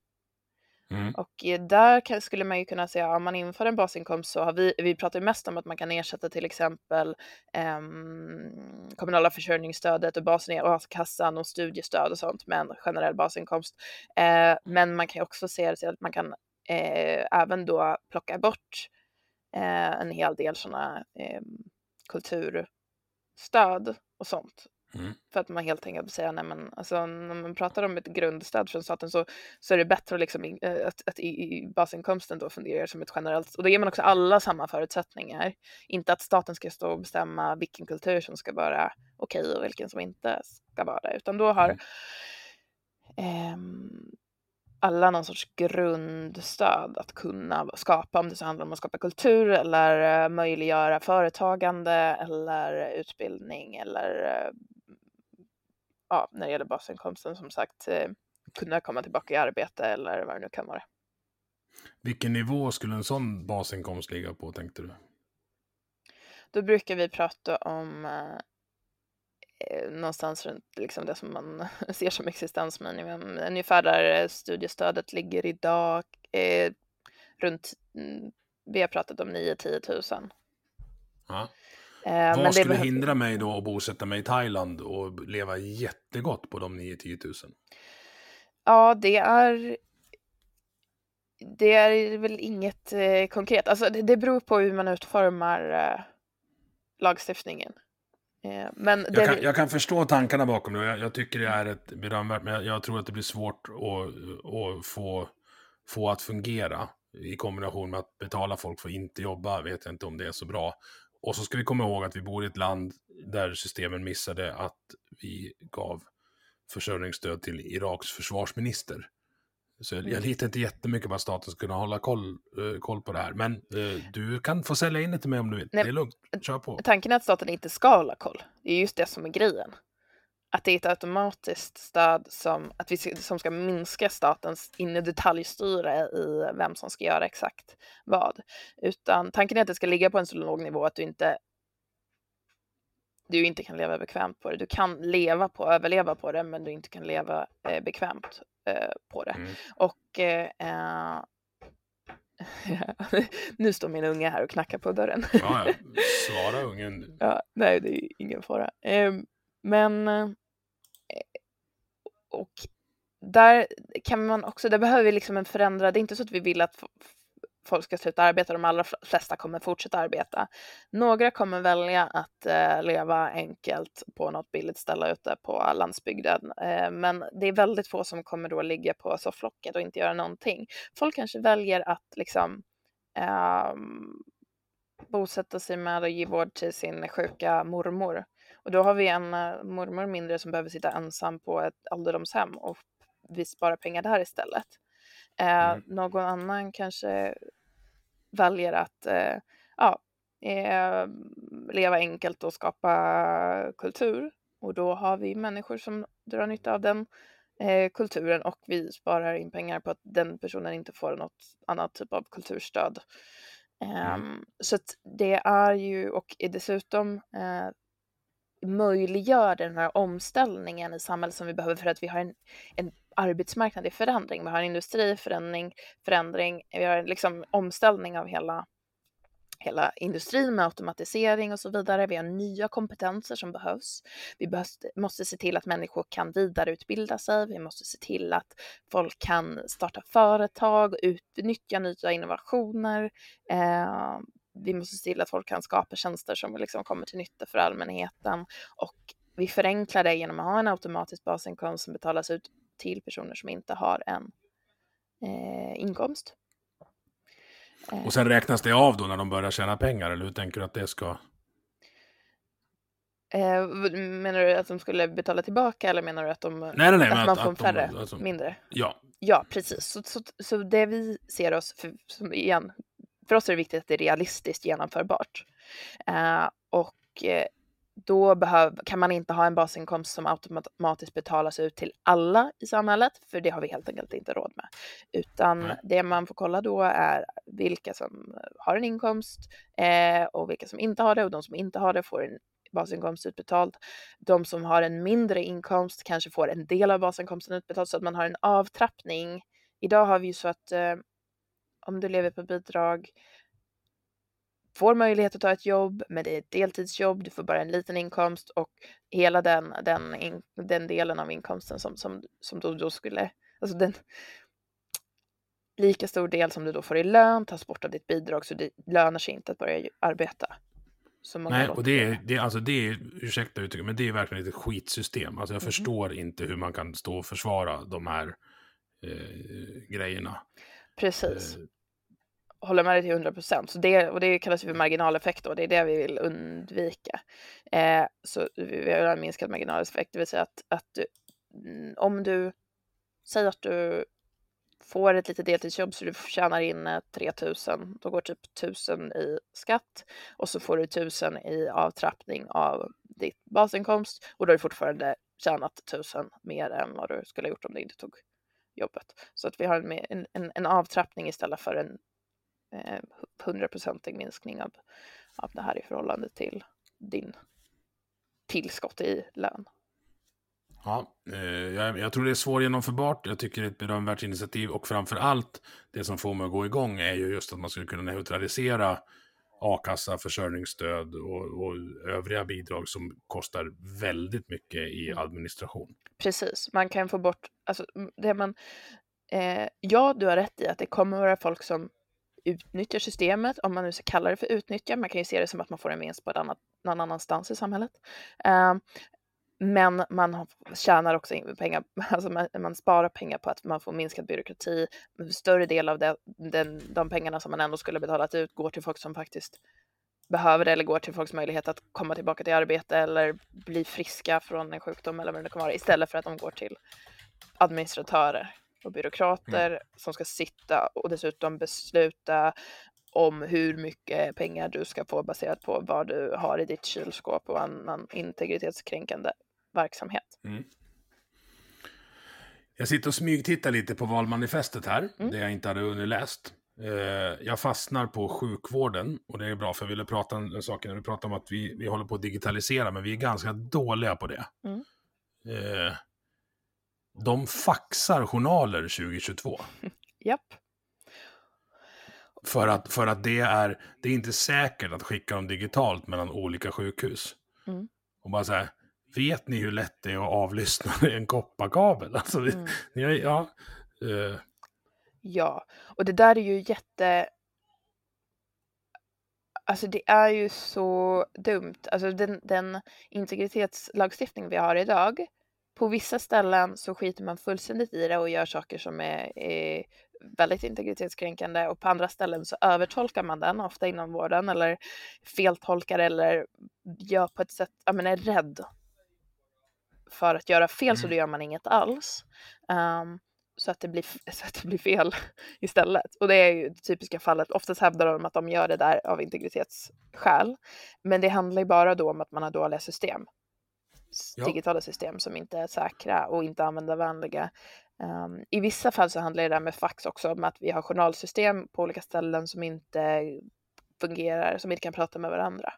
Mm.
Och eh, där kan, skulle man ju kunna säga, om man inför en basinkomst så har vi, vi pratar ju mest om att man kan ersätta till exempel ehm, kommunala försörjningsstödet och basen i a-kassan och studiestöd och sånt med en generell basinkomst. Eh, men man kan ju också se det till att man kan eh, även då plocka bort eh, en hel del sådana eh, kulturstöd och sånt
Mm.
För att man helt enkelt säger, nej men alltså när man pratar om ett grundstöd från staten så, så är det bättre att, liksom, eh, att, att i, i basinkomsten då fungerar som ett generellt, och då ger man också alla samma förutsättningar. Inte att staten ska stå och bestämma vilken kultur som ska vara okej och vilken som inte ska vara det, utan då har
Mm.
ehm, alla någon sorts grundstöd att kunna skapa, om det så handlar om att skapa kultur eller eh, möjliggöra företagande eller utbildning eller eh, ja, när det gäller basinkomsten som sagt eh, kunna komma tillbaka i arbete eller vad det nu kan vara.
Vilken nivå skulle en sån basinkomst ligga på, tänkte du?
Då brukar vi prata om eh, eh, någonstans runt liksom det som man ser som existensminimum. Ungefär där eh, studiestödet ligger idag. Eh, runt, mm, vi har pratat om 9-10 000.
Ja.
Eh,
Vad skulle
behöver-
hindra mig då att bosätta mig i Thailand och leva jättegott på de 9-10 000?
Ja, det är det är väl inget eh, konkret. Alltså, det, det beror på hur man utformar eh, lagstiftningen. Eh, men
Jag kan, jag kan förstå tankarna bakom det. Jag, jag tycker det är ett berömvärt, men jag, jag tror att det blir svårt att, att få, få att fungera i kombination med att betala folk för att inte jobba. Vet jag inte om det är så bra. Och så ska vi komma ihåg att vi bor i ett land där systemen missade att vi gav försörjningsstöd till Iraks försvarsminister. Så jag, jag
Mm.
litar inte jättemycket på att staten ska kunna hålla koll, eh, koll på det här. Men eh, du kan få sälja in det till mig om du vill.
Nej,
det är lugnt. Kör på.
Tanken är att staten inte ska hålla koll. Det är just det som är grejen. Att det är ett automatiskt stöd som, att vi, som ska minska statens inne detaljstyre i vem som ska göra exakt vad. Utan tanken är att det ska ligga på en så låg nivå att du inte du inte kan leva bekvämt på det. Du kan leva på, överleva på det, men du inte kan leva eh, bekvämt eh, på det.
Mm.
Och eh, eh, nu står min unge här och knackar på dörren.
Ja, ja. Svara ungen.
Ja, nej, det är ingen fara. Ehm, men eh, och där kan man också, där behöver vi liksom en förändrad, det är inte så att vi vill att folk ska sluta arbeta, de allra flesta kommer fortsätta arbeta. Några kommer välja att eh, leva enkelt på något billigt ställe ute på landsbygden, eh, men det är väldigt få som kommer då ligga på sofflocket och inte göra någonting. Folk kanske väljer att liksom eh, bosätta sig med och ge vård till sin sjuka mormor. Och då har vi en eh, mormor mindre som behöver sitta ensam på ett ålderdomshem och vi sparar pengar där istället. Eh,
Mm.
Någon annan kanske väljer att eh, ja, eh, leva enkelt och skapa kultur. Och då har vi människor som drar nytta av den eh, kulturen och vi sparar in pengar på att den personen inte får något annat typ av kulturstöd. Ehm, Så att det är ju, och är dessutom eh, möjliggör den här omställningen i samhället som vi behöver för att vi har en, en arbetsmarknad i förändring, vi har en industri i förändring, förändring, vi har liksom omställning av hela hela industrin med automatisering och så vidare. Vi har nya kompetenser som behövs. Vi behövs, måste se till att människor kan vidareutbilda sig. Vi måste se till att folk kan starta företag, utnyttja nya innovationer. Eh, vi måste se till att folk kan skapa tjänster som liksom kommer till nytta för allmänheten och vi förenklar det genom att ha en automatisk basinkomst som betalas ut till personer som inte har en eh, inkomst. Eh,
Och sen räknas det av då när de börjar tjäna pengar, eller hur tänker du att det ska...
Eh, menar du att de skulle betala tillbaka eller menar du att, de,
Nej, nej, nej.
att man får
att
färre,
de, alltså,
mindre?
ja,
Ja, precis. Så, så, så det vi ser oss, för, som igen, för oss är det viktigt att det är realistiskt genomförbart. Eh, och eh, då behöv, kan man inte ha en basinkomst som automatiskt betalas ut till alla i samhället, för det har vi helt enkelt inte råd med. Utan
Nej.
det man får kolla då är vilka som har en inkomst eh, och vilka som inte har det och de som inte har det får en basinkomst utbetald. De som har en mindre inkomst kanske får en del av basinkomsten utbetald så att man har en avtrappning. Idag har vi ju så att eh, om du lever på bidrag får möjlighet att ta ett jobb, men det är ett deltidsjobb, du får bara en liten inkomst och hela den, den, in, den delen av inkomsten som, som, som då, då skulle, alltså den lika stor del som du då får i lön tas bort av ditt bidrag så det lönar sig inte att börja arbeta.
Nej, och det är, det är, alltså det är, ursäkta uttrycket, men det är verkligen ett skitsystem. Alltså jag
Mhm.
förstår inte hur man kan stå och försvara de här eh, grejerna.
Precis.
Eh,
håller med dig till 100 procent. Och det kallas ju för marginaleffekt och det är det vi vill undvika. Eh, så vi vill ha en minskad marginaleffekt, det vill säga att, att du, mm, om du säger att du får ett litet deltidsjobb så du tjänar in eh, 3000, då går typ 1000 i skatt och så får du 1000 i avtrappning av ditt basinkomst och då har du fortfarande tjänat 1000 mer än vad du skulle ha gjort om du inte tog jobbet. Så att vi har en, en, en, avtrappning istället för en eh, hundraprocentig minskning av, av det här i förhållande till din tillskott i lön.
Ja, eh, jag, jag tror det är svårgenomförbart. Jag tycker det är ett berömvärt initiativ och framför allt det som får mig att gå igång är ju just att man skulle kunna neutralisera a-kassa, försörjningsstöd och, och övriga bidrag som kostar väldigt mycket i administration.
Precis, man kan få bort, alltså det man, eh, ja du har rätt i att det kommer vara folk som utnyttjar systemet, om man nu ska kalla det för utnyttja, man kan ju se det som att man får en vinst på ett annat, någon annanstans i samhället. Eh, men man tjänar också pengar, alltså man, man sparar pengar på att man får minskad byråkrati. Större del av det, den, de pengarna som man ändå skulle betalat ut går till folk som faktiskt behöver det eller går till folks möjlighet att komma tillbaka till arbete eller bli friska från en sjukdom eller vad det kan vara istället för att de går till administratörer och byråkrater som ska sitta och dessutom besluta om hur mycket pengar du ska få baserat på vad du har i ditt kylskåp och annan integritetskränkande verksamhet.
Jag sitter och smygtittar lite på valmanifestet här,
Mm.
det jag inte hade underläst. Eh, jag fastnar på sjukvården och det är bra för jag ville prata om en sak när vi pratar om att vi, vi håller på att digitalisera, men vi är ganska dåliga på det.
Mm.
Eh, de faxar journaler 2022.
Japp.
För att, för att det, är, det är inte säkert att skicka dem digitalt mellan olika sjukhus.
Mm.
Och bara så här, vet ni hur lätt det är att avlyssna en kopparkabel? Alltså,
Mm.
ni ja, eh,
Ja, och det där är ju jätte... Alltså det är ju så dumt. Alltså den, den integritetslagstiftning vi har idag, på vissa ställen så skiter man fullständigt i det och gör saker som är, är väldigt integritetskränkande och på andra ställen så övertolkar man den, ofta inom vården, eller feltolkar eller gör på ett sätt, ja men är rädd för att göra fel så då gör man inget alls. Ehm, så, att det blir, så att det blir fel istället. Och det är ju det typiska fallet. Oftast hävdar de att de gör det där av integritetsskäl. Men det handlar ju bara då om att man har dåliga system.
Ja.
Digitala system som inte är säkra och inte användarvänliga. Um, I vissa fall så handlar det där med fax också om att vi har journalsystem på olika ställen som inte fungerar, som inte kan prata med varandra.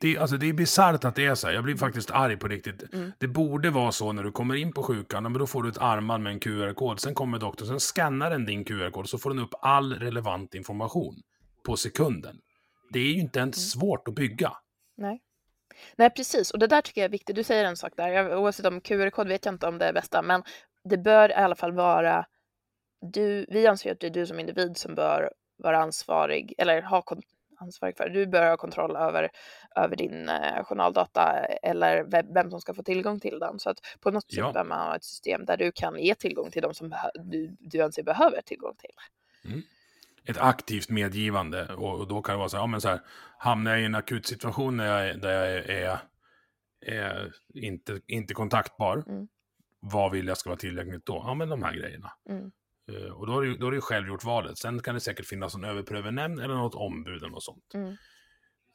Det, alltså det är bisarrt att det är så här. Jag blir faktiskt arg på riktigt.
Mm.
Det borde vara så när du kommer in på sjukan, men då får du ett armband med en QR-kod. Sen kommer doktorn, sen skannar den din QR-kod, så får den upp all relevant information på sekunden. Det är ju inte ens
Mm.
svårt att bygga.
Nej. Nej, precis. Och det där tycker jag är viktigt. Du säger en sak där. Jag, oavsett om QR-kod vet jag inte om det är bästa, men det bör i alla fall vara du. Vi anser att det är du som individ som bör vara ansvarig eller ha ansvarig för. Du bör ha kontroll över, över din eh, journaldata eller vem, vem som ska få tillgång till den. Så att på något
Ja.
sätt bör man ha ett system där du kan ge tillgång till de som du, du anser behöver tillgång till.
Ett aktivt medgivande. Och, och då kan det vara så här, ja, men så här, hamnar jag i en akut situation där jag, är- där jag är, är inte, inte kontaktbar,
Mm.
vad vill jag ska vara tillgängligt då? Ja, men de här grejerna.
Mm.
Eh, Och då är, det, då är det själv gjort valet. Sen kan det säkert finnas en överprövernämnd eller något ombud eller något sånt.
Mm.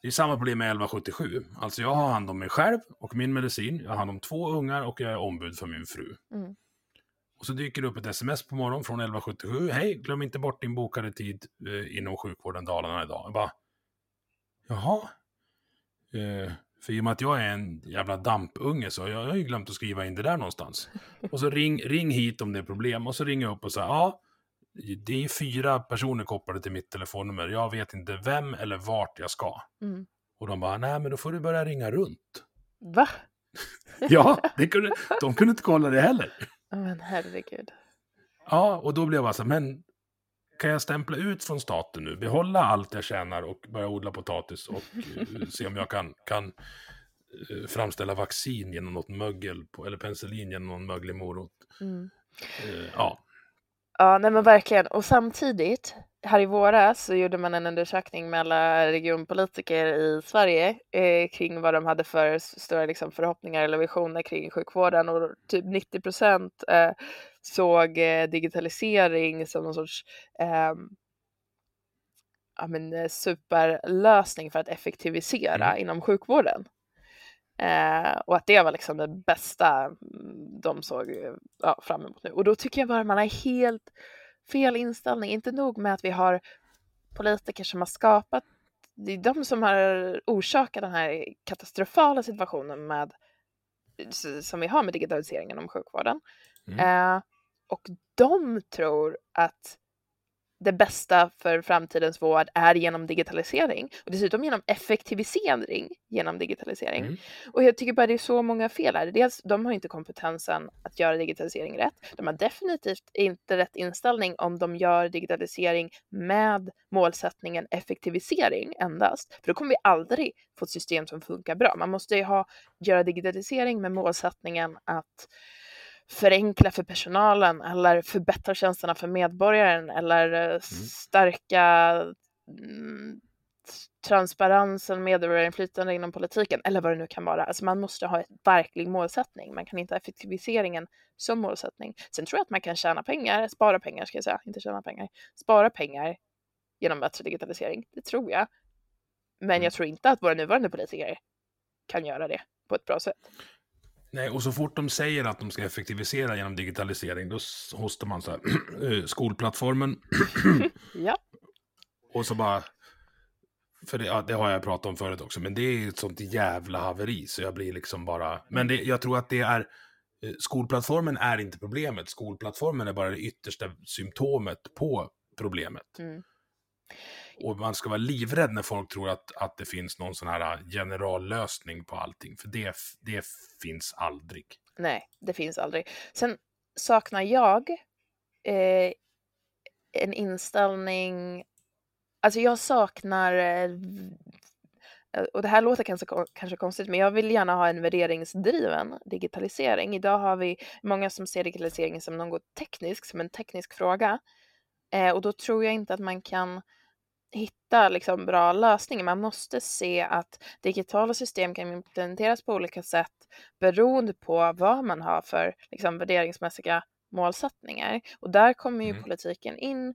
Det är samma problem med 1177. Alltså jag har hand om mig själv och min medicin. Jag har hand om två ungar och jag är ombud för min fru.
Mm.
Och så dyker det upp ett sms på morgonen från 1177. Hej, glöm inte bort din bokade tid eh, inom sjukvården Dalarna idag. Jag bara, jaha. Eh, för i och med att jag är en jävla dampunge så jag har ju glömt att skriva in det där någonstans. Och så ring, ring hit om det är problem. Och så ringer jag upp och säger, ja, det är fyra personer kopplade till mitt telefonnummer. Jag vet inte vem eller vart jag ska.
Mm.
Och de bara, nej men då får du börja ringa runt.
Va?
Ja, det kunde, de kunde inte kolla det heller.
Men herregud.
Ja, och då blev jag bara så men kan jag stämpla ut från staten nu, behålla allt jag tjänar och börja odla potatis och eh, se om jag kan, kan eh, framställa vaccin genom något mögel, på, eller penicillin genom någon möglig morot.
Mm.
Eh, ja.
Ja, nej men verkligen. Och samtidigt, här i våras så gjorde man en undersökning med alla regionpolitiker i Sverige eh, kring vad de hade för stora liksom, förhoppningar eller visioner kring sjukvården och typ 90 procent eh, såg eh, digitalisering som någon sorts ehm, ja, men, eh, superlösning för att effektivisera
Mm.
inom sjukvården. Eh, och att det var liksom det bästa mm, de såg eh, ja, fram emot nu. Och då tycker jag bara man har helt fel inställning. Inte nog med att vi har politiker som har skapat, det är de som har orsakat den här katastrofala situationen med, som vi har med digitaliseringen om sjukvården.
Mm.
Eh, och de tror att det bästa för framtidens vård är genom digitalisering och dessutom genom effektivisering genom digitalisering.
Mm.
Och jag tycker bara det är så många fel här. Dels, de har inte kompetensen att göra digitalisering rätt. De har definitivt inte rätt inställning om de gör digitalisering med målsättningen effektivisering endast. För då kommer vi aldrig få ett system som funkar bra. Man måste ju ha, göra digitalisering med målsättningen att förenkla för personalen eller förbättra tjänsterna för medborgaren eller eh, stärka mm, transparensen, medborgarinflytande inom politiken eller vad det nu kan vara. Alltså man måste ha en verklig målsättning. Man kan inte ha effektiviseringen som målsättning. Sen tror jag att man kan tjäna pengar, spara pengar ska jag säga, inte tjäna pengar, spara pengar genom bättre digitalisering. Det tror jag. Men jag tror inte att våra nuvarande politiker kan göra det på ett bra sätt.
Nej, och så fort de säger att de ska effektivisera genom digitalisering, då hostar man så här, eh, skolplattformen,
Ja.
och så bara, för det, ja, det har jag pratat om förut också, men det är ett sånt jävla haveri, så jag blir liksom bara, men det, jag tror att det är, eh, skolplattformen är inte problemet, skolplattformen är bara det yttersta symptomet på problemet.
Mm.
Och man ska vara livrädd när folk tror att, att det finns någon sån här äh, generallösning på allting, för det, det finns aldrig.
Nej, det finns aldrig. Sen saknar jag eh, en inställning, alltså jag saknar, eh, och det här låter kanske, kanske konstigt, men jag vill gärna ha en värderingsdriven digitalisering. Idag har vi många som ser digitaliseringen som något tekniskt, som en teknisk fråga. Eh, och då tror jag inte att man kan hitta liksom bra lösningar. Man måste se att digitala system kan implementeras på olika sätt beroende på vad man har för liksom, värderingsmässiga målsättningar. Och där kommer ju
Mm.
politiken in.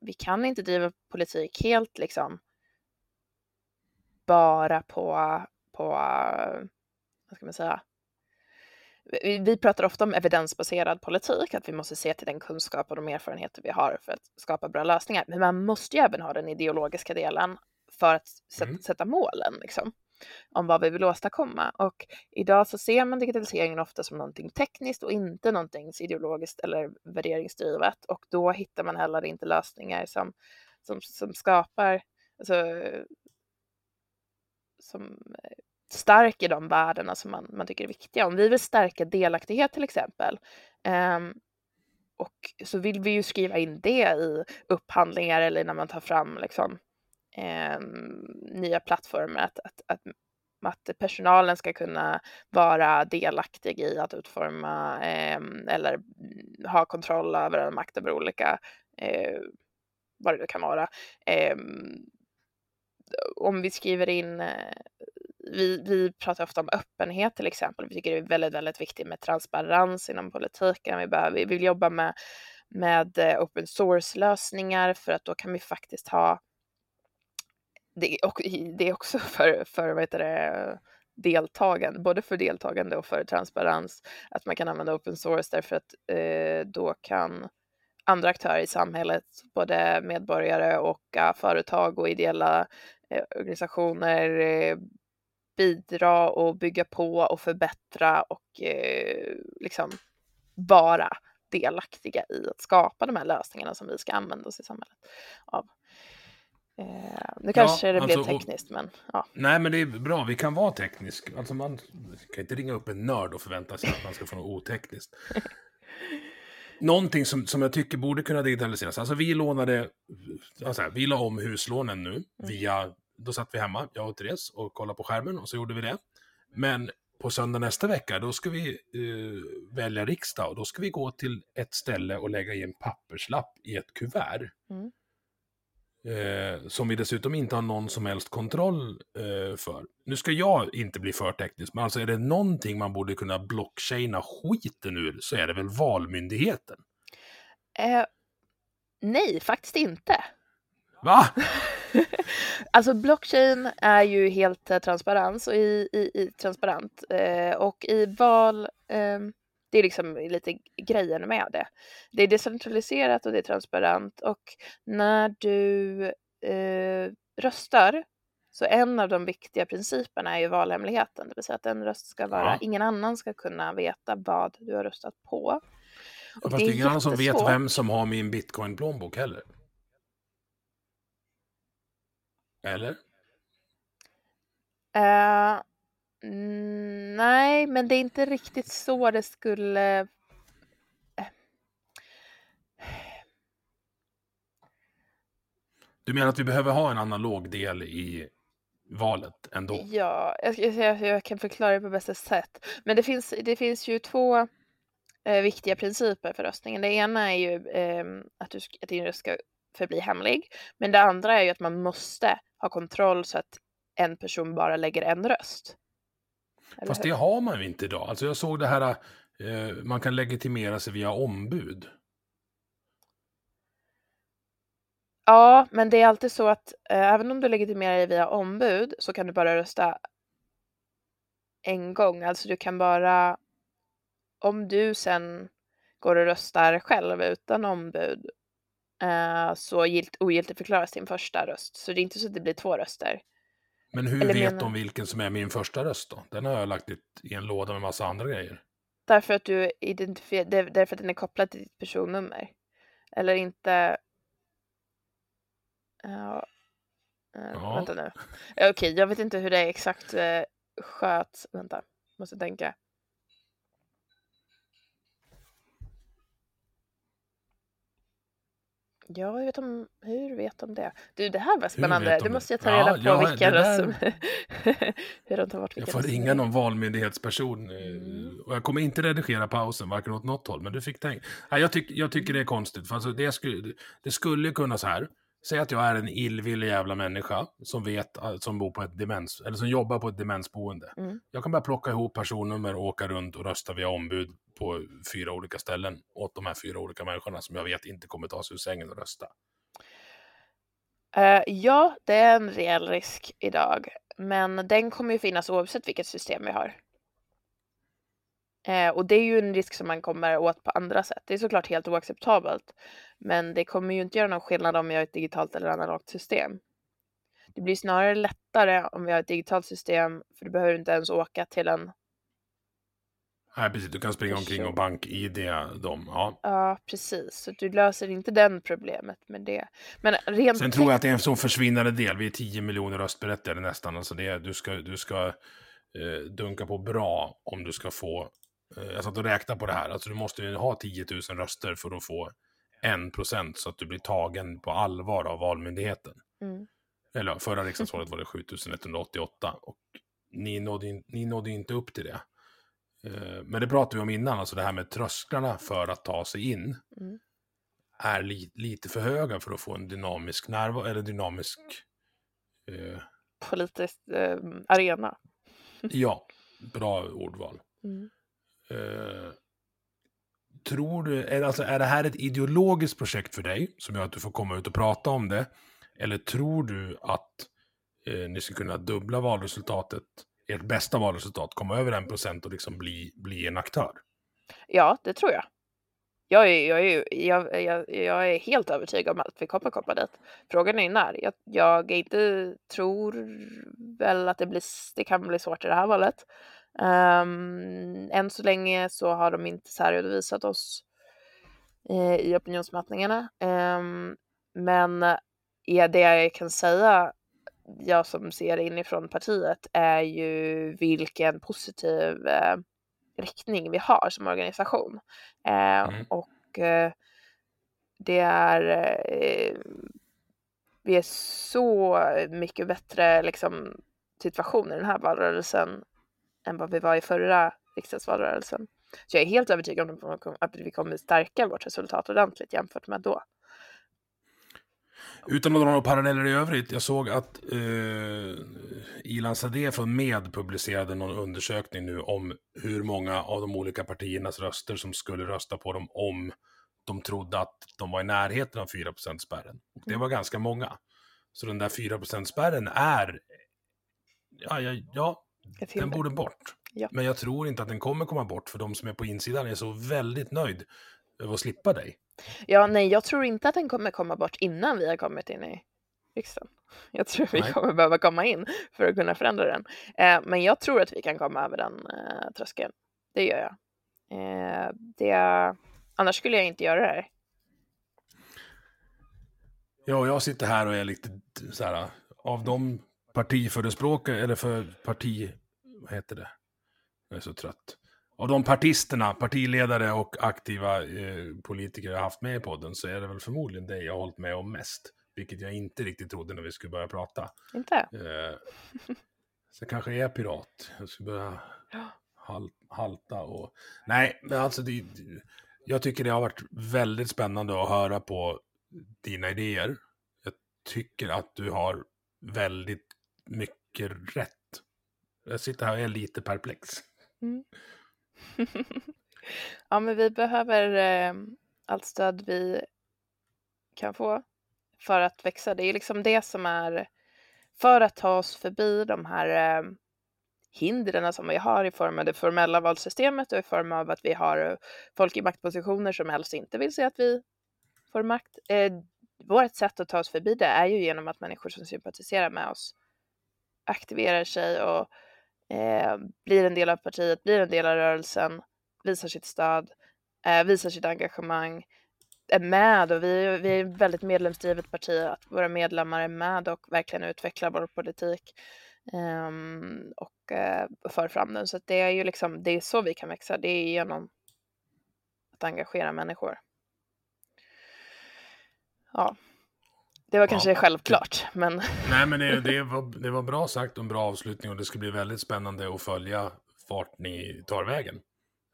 Vi kan inte driva politik helt liksom bara på, på vad ska man säga, vi, pratar ofta om evidensbaserad politik, att vi måste se till den kunskap och de erfarenheter vi har för att skapa bra lösningar. Men man måste ju även ha den ideologiska delen för att sätta,
Mm.
sätta målen liksom, om vad vi vill åstadkomma. Och idag så ser man digitaliseringen ofta som någonting tekniskt och inte någonting ideologiskt eller värderingsdrivet. Och då hittar man heller inte lösningar som, som, som skapar, alltså, som stark i de värdena som man, man tycker är viktiga. Om vi vill stärka delaktighet till exempel, um, och så vill vi ju skriva in det i upphandlingar eller när man tar fram liksom, um, nya plattformar, att, att, att, att personalen ska kunna vara delaktig i att utforma um, eller ha kontroll över en makt över olika, uh, vad det nu kan vara. Om vi skriver in eh, vi, vi pratar ofta om öppenhet till exempel. Vi tycker det är väldigt, väldigt viktigt med transparens inom politiken. Vi, behöver, vi vill jobba med, med eh, open source-lösningar för att då kan vi faktiskt ha det, och det är också för, för vad heter det, deltagande, både för deltagande och för transparens, att man kan använda open source därför att eh, då kan andra aktörer i samhället, både medborgare och uh, företag och ideella eh, organisationer eh, bidra och bygga på och förbättra och eh, liksom vara delaktiga i att skapa de här lösningarna som vi ska använda oss i samhället av. Eh, nu kanske det blev
alltså, och-
tekniskt, men ja.
Nej, men det är bra. Vi kan vara teknisk. Alltså man kan inte ringa upp en nörd och förvänta sig att man ska få något otekniskt. någonting som, som jag tycker borde kunna digitaliseras. Alltså vi lånade, alltså vi la om huslånen nu via, då satt vi hemma, jag och Therese, och kollade på skärmen och så gjorde vi det. Men på söndag nästa vecka, då ska vi eh, välja riksdag och då ska vi gå till ett ställe och lägga i en papperslapp i ett kuvert.
Mm.
Eh, som vi dessutom inte har någon som helst kontroll eh, för. Nu ska jag inte bli för teknisk, men alltså är det någonting man borde kunna blockchaina skiten ur så är det väl Valmyndigheten.
Eh, nej, faktiskt inte.
Va?
Alltså blockchain är ju helt eh, transparens och i, i, i transparent eh, och i val, eh, det är liksom lite grejen med det. Det är decentraliserat och det är transparent och när du eh, röstar så en av de viktiga principerna är ju valhemligheten, det vill säga att en röst ska vara,
Ja.
ingen annan ska kunna veta vad du har röstat på. Och
Fast det är ingen annan som vet vem som har min bitcoin-plånbok heller. Eller?
Eh, mm, nej, men det är inte riktigt så det skulle... eh,
Du menar att vi behöver ha en analog del i valet ändå?
Ja, jag, jag, jag, kan förklara det på bästa sätt. Men det finns, det finns ju två eh, viktiga principer för röstningen. Det ena är ju ehm, att, du, att din röst ska förbli hemlig. Men det andra är ju att man måste ha kontroll så att en person bara lägger en röst. Eller
Fast
hur?
det har man ju inte idag. Alltså jag såg det här, eh, man kan legitimera sig via ombud.
Ja, men det är alltid så att eh, även om du legitimerar dig via ombud så kan du bara rösta en gång. Alltså du kan bara, om du sen går och röstar själv utan ombud eh, så gilt, ogiltigförklaras din första röst. Så det är inte så att det blir två röster.
Men hur
Eller
vet
menar-
de vilken som är min första röst då? Den har jag lagt i, en låda med massa andra grejer.
Därför att du identifierar, där- därför att den är kopplad till ditt personnummer. Eller inte... Ja.
Ja.
Vänta nu. Okej, jag vet inte hur det är exakt uh, sköts. Vänta, måste tänka. Ja, jag vet om, hur vet de det? Du, det här var spännande.
de
Det måste jag ta
Ja,
reda på
ja,
vilka
där-
som... hur de tar bort
Jag
vilka
får
röster
ringa någon valmyndighetsperson. eh,
Mm.
Och jag kommer inte redigera pausen, varken åt något håll. Men du fick tänka. Jag, tyck, jag tycker det är konstigt. För alltså det, skulle, det skulle kunna så här. Säg att jag är en illvillig jävla människa som vet, eh, som bor på ett demens, eller som jobbar på ett demensboende.
Mm.
Jag kan bara plocka ihop personnummer och åka runt och rösta via ombud på fyra olika ställen åt de här fyra olika människorna som jag vet inte kommer ta sig ur sängen och rösta.
Eh, ja, det är en reell risk idag, men den kommer ju finnas oavsett vilket system vi har. Eh, och det är ju en risk som man kommer åt på andra sätt. Det är såklart helt oacceptabelt, men det kommer ju inte göra någon skillnad om vi har ett digitalt eller analogt system. Det blir snarare lättare om vi har ett digitalt system, för du behöver inte ens åka till en...
Nej, precis. Du kan springa omkring och bank-id dem. Ja.
Ja, precis. Så du löser inte den problemet med det. Men rent
Sen tror jag att det är en sån försvinnande del. Vi är 10 miljoner röstberättigade nästan. Alltså det är, du ska, du ska eh, dunka på bra om du ska få... Eh, jag satt och räknade på det här. Alltså du måste ju ha 10 000 röster för att få 1 procent så att du blir tagen på allvar av Valmyndigheten.
Mm.
Eller förra riksdagsvalet var det 7188 och ni nådde, ni nådde inte upp till det. Eh, Men det pratade vi om innan, alltså det här med trösklarna för att ta sig in
Mm.
är li, lite för höga för att få en dynamisk närvaro, eller dynamisk... Eh,
politisk eh, arena.
ja, bra ordval.
Mm.
Eh, tror du, är, alltså, är det här ett ideologiskt projekt för dig som gör att du får komma ut och prata om det? Eller tror du att eh, ni ska kunna dubbla valresultatet, ert bästa valresultat, komma över en procent och liksom bli, bli en aktör?
Ja, det tror jag. Jag är, jag, är, jag, jag, jag är helt övertygad om att vi kommer komma dit. Frågan är ju när. Jag, jag inte tror väl att det, blir, det kan bli svårt i det här valet. Um, än så länge så har de inte särredovisat oss eh, i opinionsmätningarna. Ehm, men ja, det jag kan säga, jag som ser inifrån partiet, är ju vilken positiv eh, riktning vi har som organisation. Eh,
Mm.
Och och eh, det är eh, vi är så mycket bättre liksom, situation i den här valrörelsen än vad vi var i förra riksdagsvalrörelsen. Så jag är helt övertygad om att vi kommer stärka vårt resultat ordentligt jämfört med då.
Utan att dra några paralleller i övrigt, jag såg att eh, Ilan Sadeh från Med publicerade någon undersökning nu om hur många av de olika partiernas röster som skulle rösta på dem om de trodde att de var i närheten av 4%-spärren. Och det mm. var ganska många. Så den där 4%-spärren är, ja, ja, ja den borde bort. Ja. Men jag tror inte att den kommer komma bort, för de som är på insidan är så väldigt nöjd över att slippa dig.
Ja, nej, jag tror inte att den kommer komma bort innan vi har kommit in i riksdagen. Jag tror vi nej. kommer behöva komma in för att kunna förändra den. Eh, men jag tror att vi kan komma över den eh, tröskeln. Det gör jag. Eh, det, annars skulle jag inte göra det här.
Ja, jag sitter här och är lite så här, av de partiförespråkare, eller för parti, vad heter det? Jag är så trött. Av de partisterna, partiledare och aktiva eh, politiker jag haft med i podden så är det väl förmodligen det jag har hållit med om mest. Vilket jag inte riktigt trodde när vi skulle börja prata.
Inte? Eh,
så jag kanske är pirat. Jag ska börja hal halta och... Nej, men alltså det, jag tycker det har varit väldigt spännande att höra på dina idéer. Jag tycker att du har väldigt mycket rätt. Jag sitter här och är lite perplex. Mm.
ja, men vi behöver eh, allt stöd vi kan få för att växa. Det är liksom det som är för att ta oss förbi de här eh, hindren som vi har i form av det formella valsystemet och i form av att vi har eh, folk i maktpositioner som helst inte vill se att vi får makt. Eh, vårt sätt att ta oss förbi det är ju genom att människor som sympatiserar med oss aktiverar sig och eh, blir en del av partiet, blir en del av rörelsen, visar sitt stöd, eh, visar sitt engagemang, är med och vi, vi är ett väldigt medlemsdrivet parti, att våra medlemmar är med och verkligen utvecklar vår politik eh, och eh, för fram den. Så att det är ju liksom, det är så vi kan växa, det är genom att engagera människor. Ja, det var kanske ja, självklart, men...
Nej, men det, det, var, det var bra sagt och en bra avslutning och det ska bli väldigt spännande att följa vart ni tar vägen.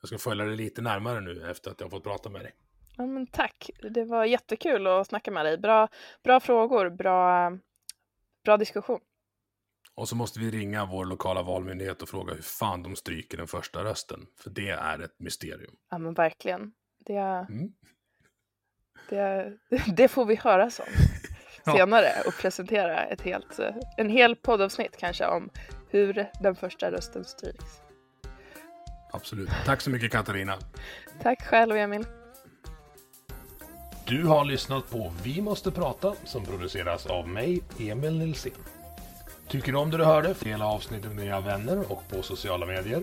Jag ska följa det lite närmare nu efter att jag fått prata med dig.
Ja, men tack. Det var jättekul att snacka med dig. Bra, bra frågor, bra, bra diskussion.
Och så måste vi ringa vår lokala valmyndighet och fråga hur fan de stryker den första rösten. För det är ett mysterium.
Ja, men verkligen. Det, mm. det, det får vi höra som senare och presentera ett helt, en hel poddavsnitt kanske om hur den första rösten stryks.
Absolut. Tack så mycket Katarina.
Tack själv Emil.
Du har lyssnat på Vi måste prata som produceras av mig, Emil Nilsson. Tycker du om det du hörde? Dela avsnittet med dina vänner och på sociala medier.